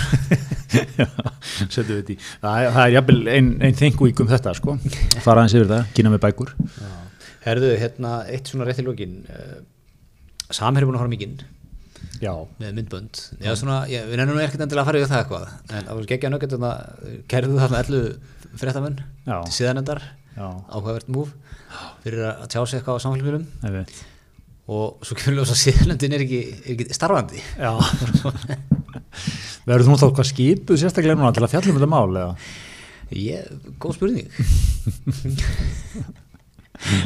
setjum við þetta í það er, það er jafnvel ein, ein þingvík um þetta sko. fara aðeins yfir það, kynna með bækur Herðu, hérna, eitt svona rétt í lokin. Uh, Samherri búin að fara mikinn já, með myndbönd. Já, svona, ég, við nefnum ekkert endilega að fara yfir það eitthvað. En það var geggja nöggett að kærðu þarna ellu fréttamenn Já. síðanendar, já, áhugavert múf, fyrir að tjá sig eitthvað á veit og svo kemur ljósa síðanendin er er ekki starfandi. já. Verður þú náttúrulega skipuð sérstaklega núna til að fjallum þetta mál eða? Ég, góð spurning.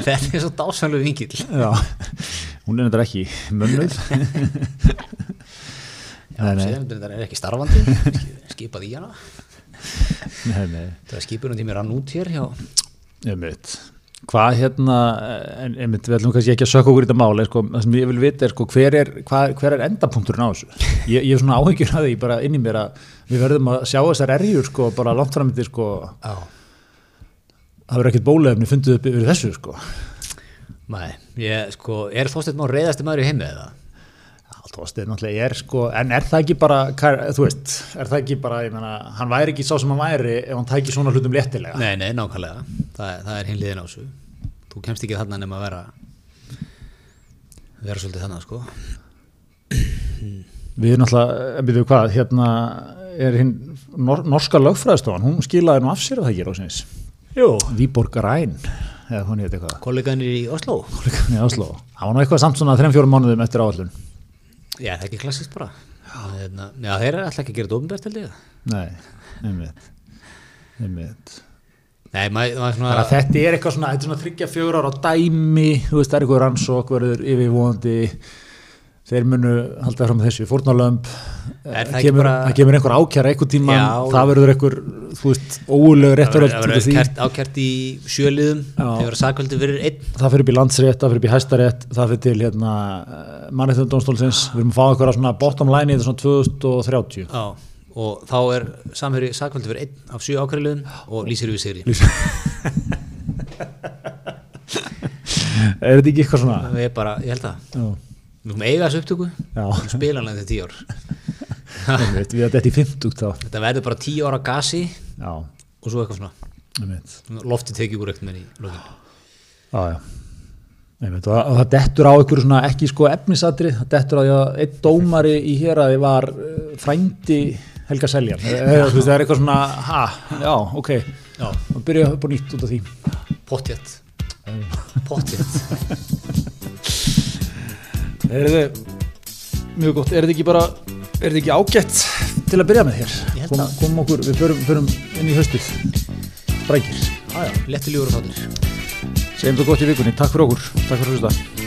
Þetta er svo dásanlega vingill Já, hún er þetta ekki mönnuð Nei, nei, Þetta er ekki starfandi. Skipað í hana. Það er skipunum tími rann út hér hjá einmitt Hvað hérna, en einmitt, við ætlum kannski ekki að sökka okkur í þetta máli, sko, það sem ég vil vita er, sko, hver er, er endapunkturinn á þessu? Ég, ég er svona áhyggjur að því bara inn í mér að við verðum að sjá þessar erjur, sko, bara langt framöndi, sko, Já það verður ekkert bólefni fundið upp yfir þessu, sko. Nei, ég, sko, er Þorsteinn Már reyðasti maður í heimi eða? Tóstið náttúrulega er, sko, en er það ekki bara, þú veist, er það ekki bara, ég meina, hann væri ekki sá sem hann væri ef hann tæki svona hlutum léttilega. Nei, nei, nákvæmlega Það, er- er hinn liðin á þessu Þú kemst ekki þarna nema að vera vera svolítið þarna, sko Við erum náttúrulega, en byrjuðu hvað, hérna er hinn nor norska lögfræðstofan, hún skilaði nú af sér að það ekki rásinnis. Jú Víborg Ræn, eða hún heit eitthvað, Kolleganir í Oslo kollegan í Oslo. Það var nú eitthvað samt svona 3-4 mánuðum eftir áallun. Já, það er ekki klassist bara. Já, já þeir eru alltaf ekki að gera þetta ofinbært held ég. Nei, einmitt, einmitt. Nei, maður maður svona þetta er eitthvað svona, þetta er svona þryggja fjögur ára dæmi, þú veist, það er eitthvað rannsók, verður yfirvóðandi, þeir munu halda fram þessu fórnalömb, Er það kemur, bara- það kemur einhver ákjara einhver tíma, það verður einhver, þú veist, óulegu Það réttaröld það verður ákært í sjöliðum þegar verður sakvöldi fyrir einn. Það fyrir upp í landsrétt, það fyrir upp í hæstarétt það fyrir til hérna mannættundónstólsins, við erum að fá eitthvað svona bottom line í svona 2030 Já, og þá er samherri sakvöldi fyrir einn af sjö ákæriðum og lýsir við sigri. Er þetta ekki eitthvað svona? Það er bara, ég held að já, Við erum eiga þessu upptöku. Já, spilanlega þetta tíu ár. Við erum þetta í 50 þá. Þetta verður bara tíu ára gasi já, og svo eitthvað svona. Lofti tekið úr með í lokin. Já, já. Einmitt, og, og það dettur á einhverju svona ekki sko efnisatri, það dettur á því að einn dómari í hér að þið var uh, frændi Helga Seljan. Þú veist, það er eitthvað svona, ha, já, ok. Já, og byrja upp á nýtt út af því. Pottjett Pottjett Er þetta mjög gott, er þetta ekki bara er þetta ekki ágætt til að byrja með hér? Ég held kom, það. kom okkur, við förum, förum inn í höstuð sprækir, Léttilegur og fátur segjum það gott í vikunni. Takk fyrir okkur, takk fyrir að hlusta